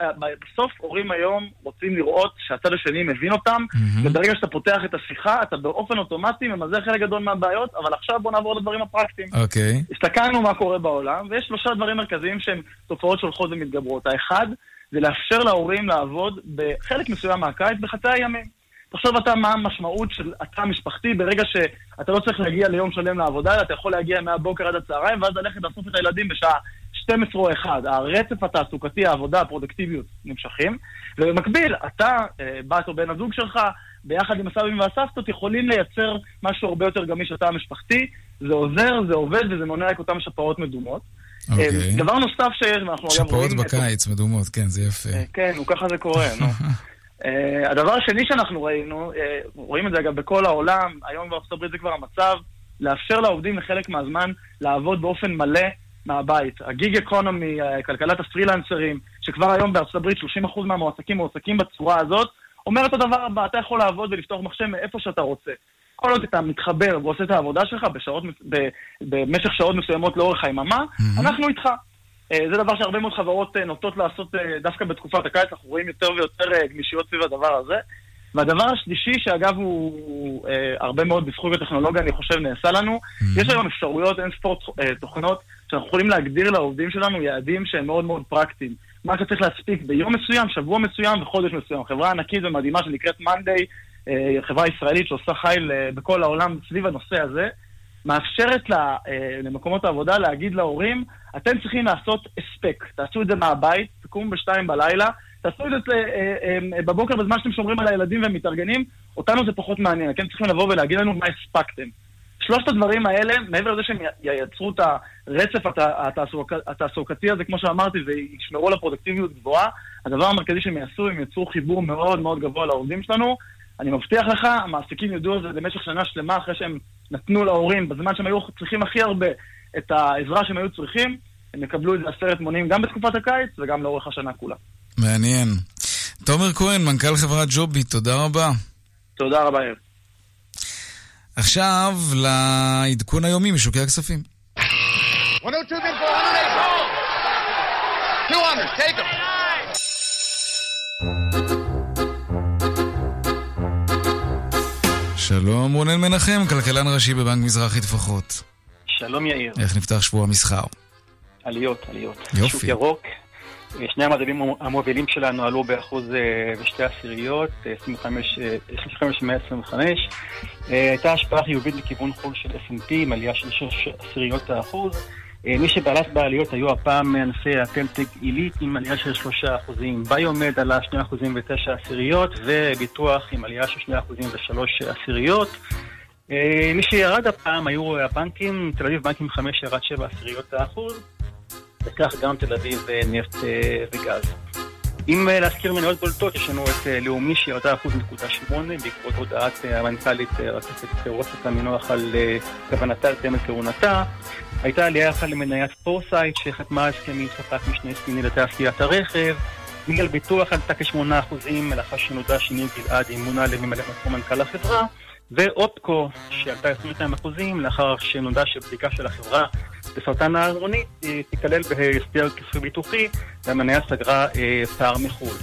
[LAUGHS] בסוף הורים היום רוצים לראות שהצד השני מבין אותם, וברגע שאתה פותח את השיחה, אתה באופן אוטומטי ממזער חלק גדול מהבעיות, אבל עכשיו בוא נעבור לדברים הפרקטיים. אוקיי. הסתכלנו מה קורה בעולם, ויש שלושה דברים מרכזיים שהם תופעות שהולכות ומתגברות. האחד, זה לאפשר להורים לעבוד בחלק מסוים מהקיץ בחצי הימים. תחשוב אתה מה המשמעות של התא המשפחתי ברגע שאתה לא צריך להגיע ליום שלם לעבודה, אלא אתה יכול להגיע מהבוקר עד הצהריים, ואז ללכת לאסוף את הילדים בשעה 12 או 1. הרצף התעסוקתי, העבודה, הפרודקטיביות נמשכים, ובמקביל, אתה, אה, בת או בן הזוג שלך, ביחד עם הסבים והסבתות, יכולים לייצר משהו הרבה יותר גמיש לתא המשפחתי. זה עוזר, זה עובד וזה מונע את אותן שפעות מדומות. אוקיי. Okay. דבר נוסף שיש, ואנחנו אגב רואים... שפעות בקיץ, מדומות, כן, זה יפה. אה, כן, ככה זה קורה, נו. [LAUGHS] Uh, הדבר השני שאנחנו ראינו, uh, רואים את זה אגב בכל העולם, היום בארצות הברית זה כבר המצב, לאפשר לעובדים לחלק מהזמן לעבוד באופן מלא מהבית. הגיג אקונומי, uh, כלכלת הפרילנסרים, שכבר היום בארצות הברית 30% מהמועסקים מועסקים בצורה הזאת, אומר את הדבר הבא, אתה יכול לעבוד ולפתוח מחשב מאיפה שאתה רוצה. כל עוד אתה מתחבר ועושה את העבודה שלך בשעות, במשך שעות מסוימות לאורך היממה, mm-hmm. אנחנו איתך. אה, זה דבר שהרבה מאוד חברות אה, נוטות לעשות אה, דווקא בתקופת הקיץ, אנחנו רואים יותר ויותר גמישיות סביב הדבר הזה. והדבר השלישי, שאגב הוא הרבה מאוד בזכות הטכנולוגיה, אני חושב, נעשה לנו, mm-hmm. יש היום אפשרויות, אין ספורט תוכנות, שאנחנו יכולים להגדיר לעובדים שלנו יעדים שהם מאוד מאוד פרקטיים. מה אתה צריך להספיק ביום מסוים, שבוע מסוים וחודש מסוים. חברה ענקית ומדהימה שנקראת מאנדיי, חברה ישראלית שעושה חייל בכל העולם סביב הנושא הזה. מאפשרת לה, אה, למקומות העבודה להגיד להורים, אתם צריכים לעשות הספק. תעשו את זה מהבית, תקומו בשתיים בלילה, תעשו את זה אה, אה, בבוקר בזמן שאתם שומרים על הילדים והם מתארגנים, אותנו זה פחות מעניין, אתם צריכים לבוא ולהגיד לנו מה הספקתם. שלושת הדברים האלה, מעבר לזה שהם ייצרו את הרצף התעסוק, התעסוקתי הזה, כמו שאמרתי, וישמרו על הפרודקטיביות גבוהה, הדבר המרכזי שהם יעשו, הם יצרו חיבור מאוד מאוד גבוה לעובדים שלנו. אני מבטיח לך, המעסיקים ידעו על זה במשך שנה שלמה אחרי שהם נתנו להורים, בזמן שהם היו צריכים הכי הרבה את העזרה שהם היו צריכים, הם יקבלו את זה עשרת מונים גם בתקופת הקיץ וגם לאורך השנה כולה. מעניין. תומר כהן, מנכ"ל חברת ג'ובי, תודה רבה. תודה רבה, יאיר. עכשיו לעדכון היומי משוקי הכספים. 102 200, take them. שלום רונן מנחם, כלכלן ראשי בבנק מזרחי טפחות. שלום יאיר. איך נפתח שבוע המסחר? עליות, עליות. יופי. שוק ירוק. שני המדדים המובילים שלנו עלו באחוז אה, ושתי עשיריות, אה, 25, אה, 25 125. הייתה השפעה חיובית לכיוון חו"ל של S&P עם עלייה של 6 עשיריות האחוז. אה, מי שבלט בעליות היו הפעם ענפי הטלטק עילית עם עלייה של 3 אחוזים. ביומד עלה 2 אחוזים ו-9 עשיריות, וביטוח עם עלייה של 2 אחוזים ו-3 עשיריות. אה, מי שירד הפעם היו הבנקים, תל אביב בנקים 5 ירד 7 עשיריות האחוז, וכך גם תל אביב אה, נפט וגז. אם אה, להזכיר מניות בולטות, יש לנו את אה, לאומי שירדה אחוז נקודה שמונה בעקבות הודעת אה, המנכ"לית רקפת רוסק המינוח על כוונתה לסיים את כהונתה. הייתה עלייה אחת למניית פורסייט שחתמה הסכם עם ספק משנה סיני לתעשיית הרכב. מגדל ביטוח עלתה כשמונה אחוזים לאחר שנודע שניר גלעד מונה לממלא מקום מנכ"ל החברה. ואופקו, שעלתה 22 אחוזים לאחר שנודע שבדיקה של החברה בסרטן הערמונית אה, תיכלל בהסדר כספי ביטוחי והמניה סגרה אה, פער מחו"ל.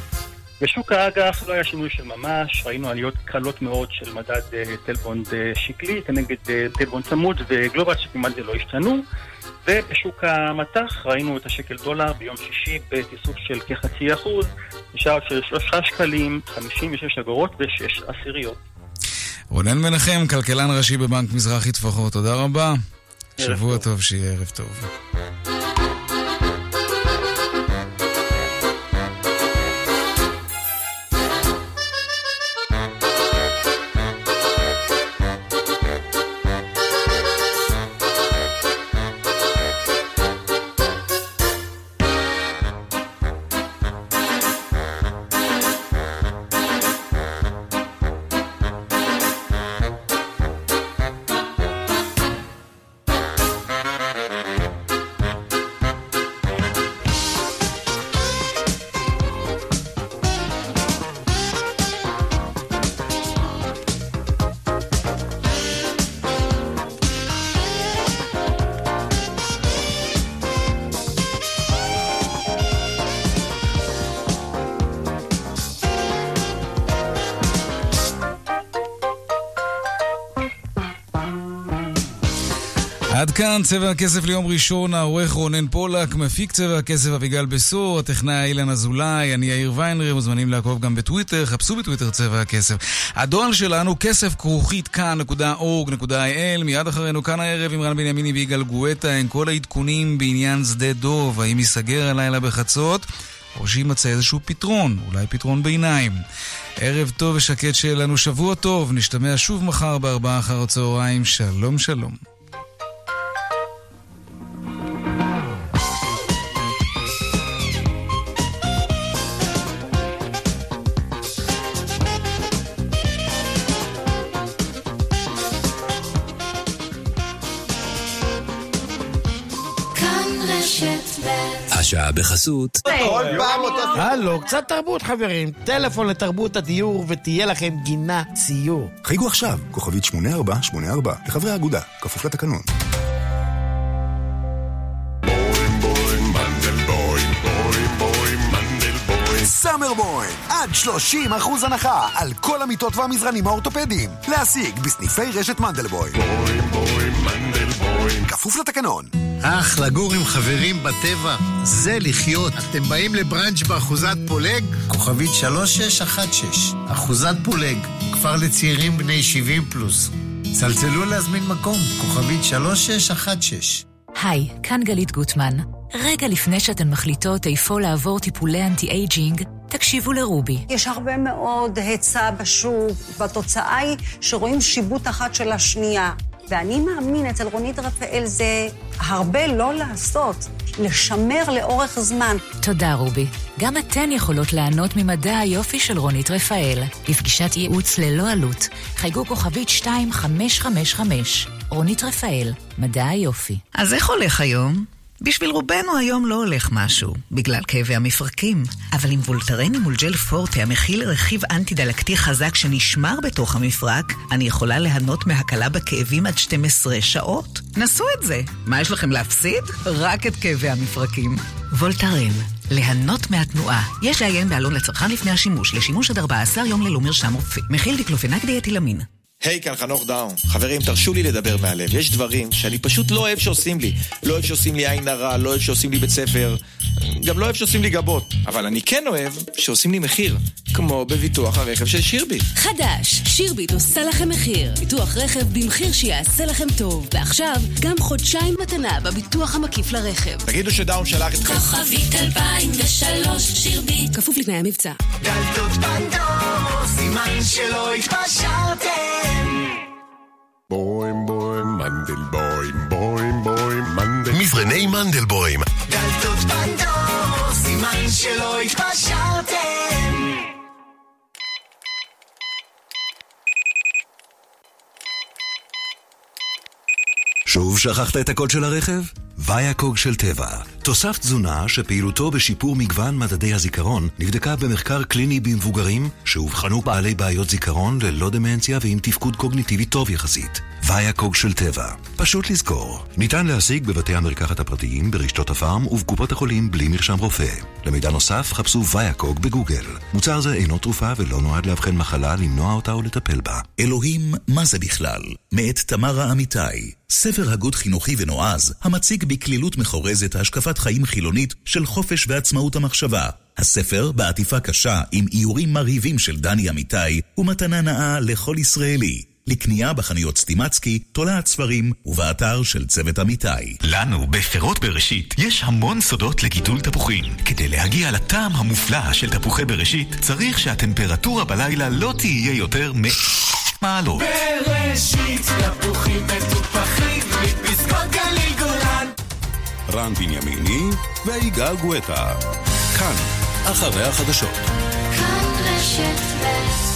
בשוק האג"ח לא היה שינוי של ממש, ראינו עליות קלות מאוד של מדד אה, תל בונד שקלי כנגד טלבונד צמוד וגלובל שכמעט זה לא השתנו ובשוק המטח ראינו את השקל דולר ביום שישי בתיסוף של כחצי אחוז, נשאר של שלושה שקלים, 56 אגורות ושש עשיריות. רונן מנחם, כלכלן ראשי בבנק מזרחי טפחות, תודה רבה. שבוע טוב, שיהיה ערב טוב. כאן צבע הכסף ליום ראשון, העורך רונן פולק, מפיק צבע הכסף אביגל בשור, הטכנאי אילן אזולאי, אני יאיר ויינרי, מוזמנים לעקוב גם בטוויטר, חפשו בטוויטר צבע הכסף. הדואל שלנו, כסף כרוכית כאן.org.il, מיד אחרינו כאן הערב עם רן בנימיני ויגאל גואטה, עם כל העדכונים בעניין שדה דוב, האם ייסגר הלילה בחצות? או שיימצא איזשהו פתרון, אולי פתרון ביניים. ערב טוב ושקט שיהיה לנו שבוע טוב, נשתמע שוב מחר בארבעה אחר הצהריים, שלום שלום. השעה בחסות. הלו, קצת תרבות חברים. טלפון לתרבות הדיור ותהיה לכם גינה ציור. חייגו עכשיו, כוכבית 8484, לחברי האגודה, כפוף לתקנון. סאמר בוים, עד 30 אחוז הנחה על כל המיטות והמזרנים האורתופדיים. להשיג בסניפי רשת מנדלבוים. בוים בוים מנדלבוים. כפוף לתקנון. אך, לגור עם חברים בטבע, זה לחיות. אתם באים לבראנץ' באחוזת פולג? כוכבית 3616, אחוזת פולג, כפר לצעירים בני 70 פלוס. צלצלו להזמין מקום, כוכבית 3616. היי, כאן גלית גוטמן. רגע לפני שאתן מחליטות איפה לעבור טיפולי anti-aging, תקשיבו לרובי. יש הרבה מאוד היצע בשוק, והתוצאה היא שרואים שיבוט אחת של השנייה. ואני מאמין, אצל רונית רפאל זה הרבה לא לעשות, לשמר לאורך זמן. תודה, רובי. גם אתן יכולות ליהנות ממדע היופי של רונית רפאל. לפגישת ייעוץ ללא עלות, חייגו כוכבית 2555. רונית רפאל, מדע היופי. אז איך הולך היום? בשביל רובנו היום לא הולך משהו, בגלל כאבי המפרקים. אבל עם וולטרן מול ג'ל פורטה המכיל רכיב אנטי-דלקתי חזק שנשמר בתוך המפרק, אני יכולה ליהנות מהקלה בכאבים עד 12 שעות. נסו את זה. מה יש לכם להפסיד? רק את כאבי המפרקים. וולטרן, ליהנות מהתנועה. יש לעיין בעלון לצרכן לפני השימוש, לשימוש עד 14 יום ללא מרשם רופא. מכיל דיקלופנק דיאטילמין. היי, hey, כאן חנוך דאום. חברים, תרשו לי לדבר מהלב. יש דברים שאני פשוט לא אוהב שעושים לי. לא אוהב שעושים לי עין הרע, לא אוהב שעושים לי בית ספר, גם לא אוהב שעושים לי גבות. אבל אני כן אוהב שעושים לי מחיר, כמו בביטוח הרכב של שירביט. חדש, שירביט עושה לכם מחיר. ביטוח רכב במחיר שיעשה לכם טוב. ועכשיו, גם חודשיים מתנה בביטוח המקיף לרכב. תגידו שדאון שלח אתכם. כוכבית 2003 שירביט. כפוף לתנאי המבצע. דלתות פנדור, סימן שלא התפשרתם. בוים בוים מנדלבוים בוים בוים מנדל מזרני מנדלבוים דלתות פנדור, סימן שלא התפשרתם שוב שכחת את הקוד של הרכב? ויאקוג של טבע. תוסף תזונה שפעילותו בשיפור מגוון מדדי הזיכרון נבדקה במחקר קליני במבוגרים שאובחנו בעלי בעיות זיכרון ללא דמנציה ועם תפקוד קוגניטיבי טוב יחסית. ויאקוג של טבע. פשוט לזכור. ניתן להשיג בבתי המרקחת הפרטיים, ברשתות הפארם ובקופות החולים בלי מרשם רופא. למידע נוסף חפשו ויאקוג בגוגל. מוצר זה אינו תרופה ולא נועד לאבחן מחלה, למנוע אותה או לטפל בה. אלוהים, מה זה בכלל? מאת תמרה אמיתי. ספר הגות חינוכי ונועז, המציג בקלילות מחורזת השקפת חיים חילונית של חופש ועצמאות המחשבה. הספר, בעטיפה קשה עם איורים מרהיבים של דני אמיתי, ומתנה נאה לכל ישראלי. לקנייה בחנויות סטימצקי, תולעת ספרים ובאתר של צוות אמיתי. לנו, בפירות בראשית, יש המון סודות לגידול תפוחים. כדי להגיע לטעם המופלא של תפוחי בראשית, צריך שהטמפרטורה בלילה לא תהיה יותר מ... מעלות. בראשית, תפוחים מטופחים, מפסקות גליל גולן. רן בנימיני ויגאל גואטה. כאן, אחרי החדשות. כאן רשת ב'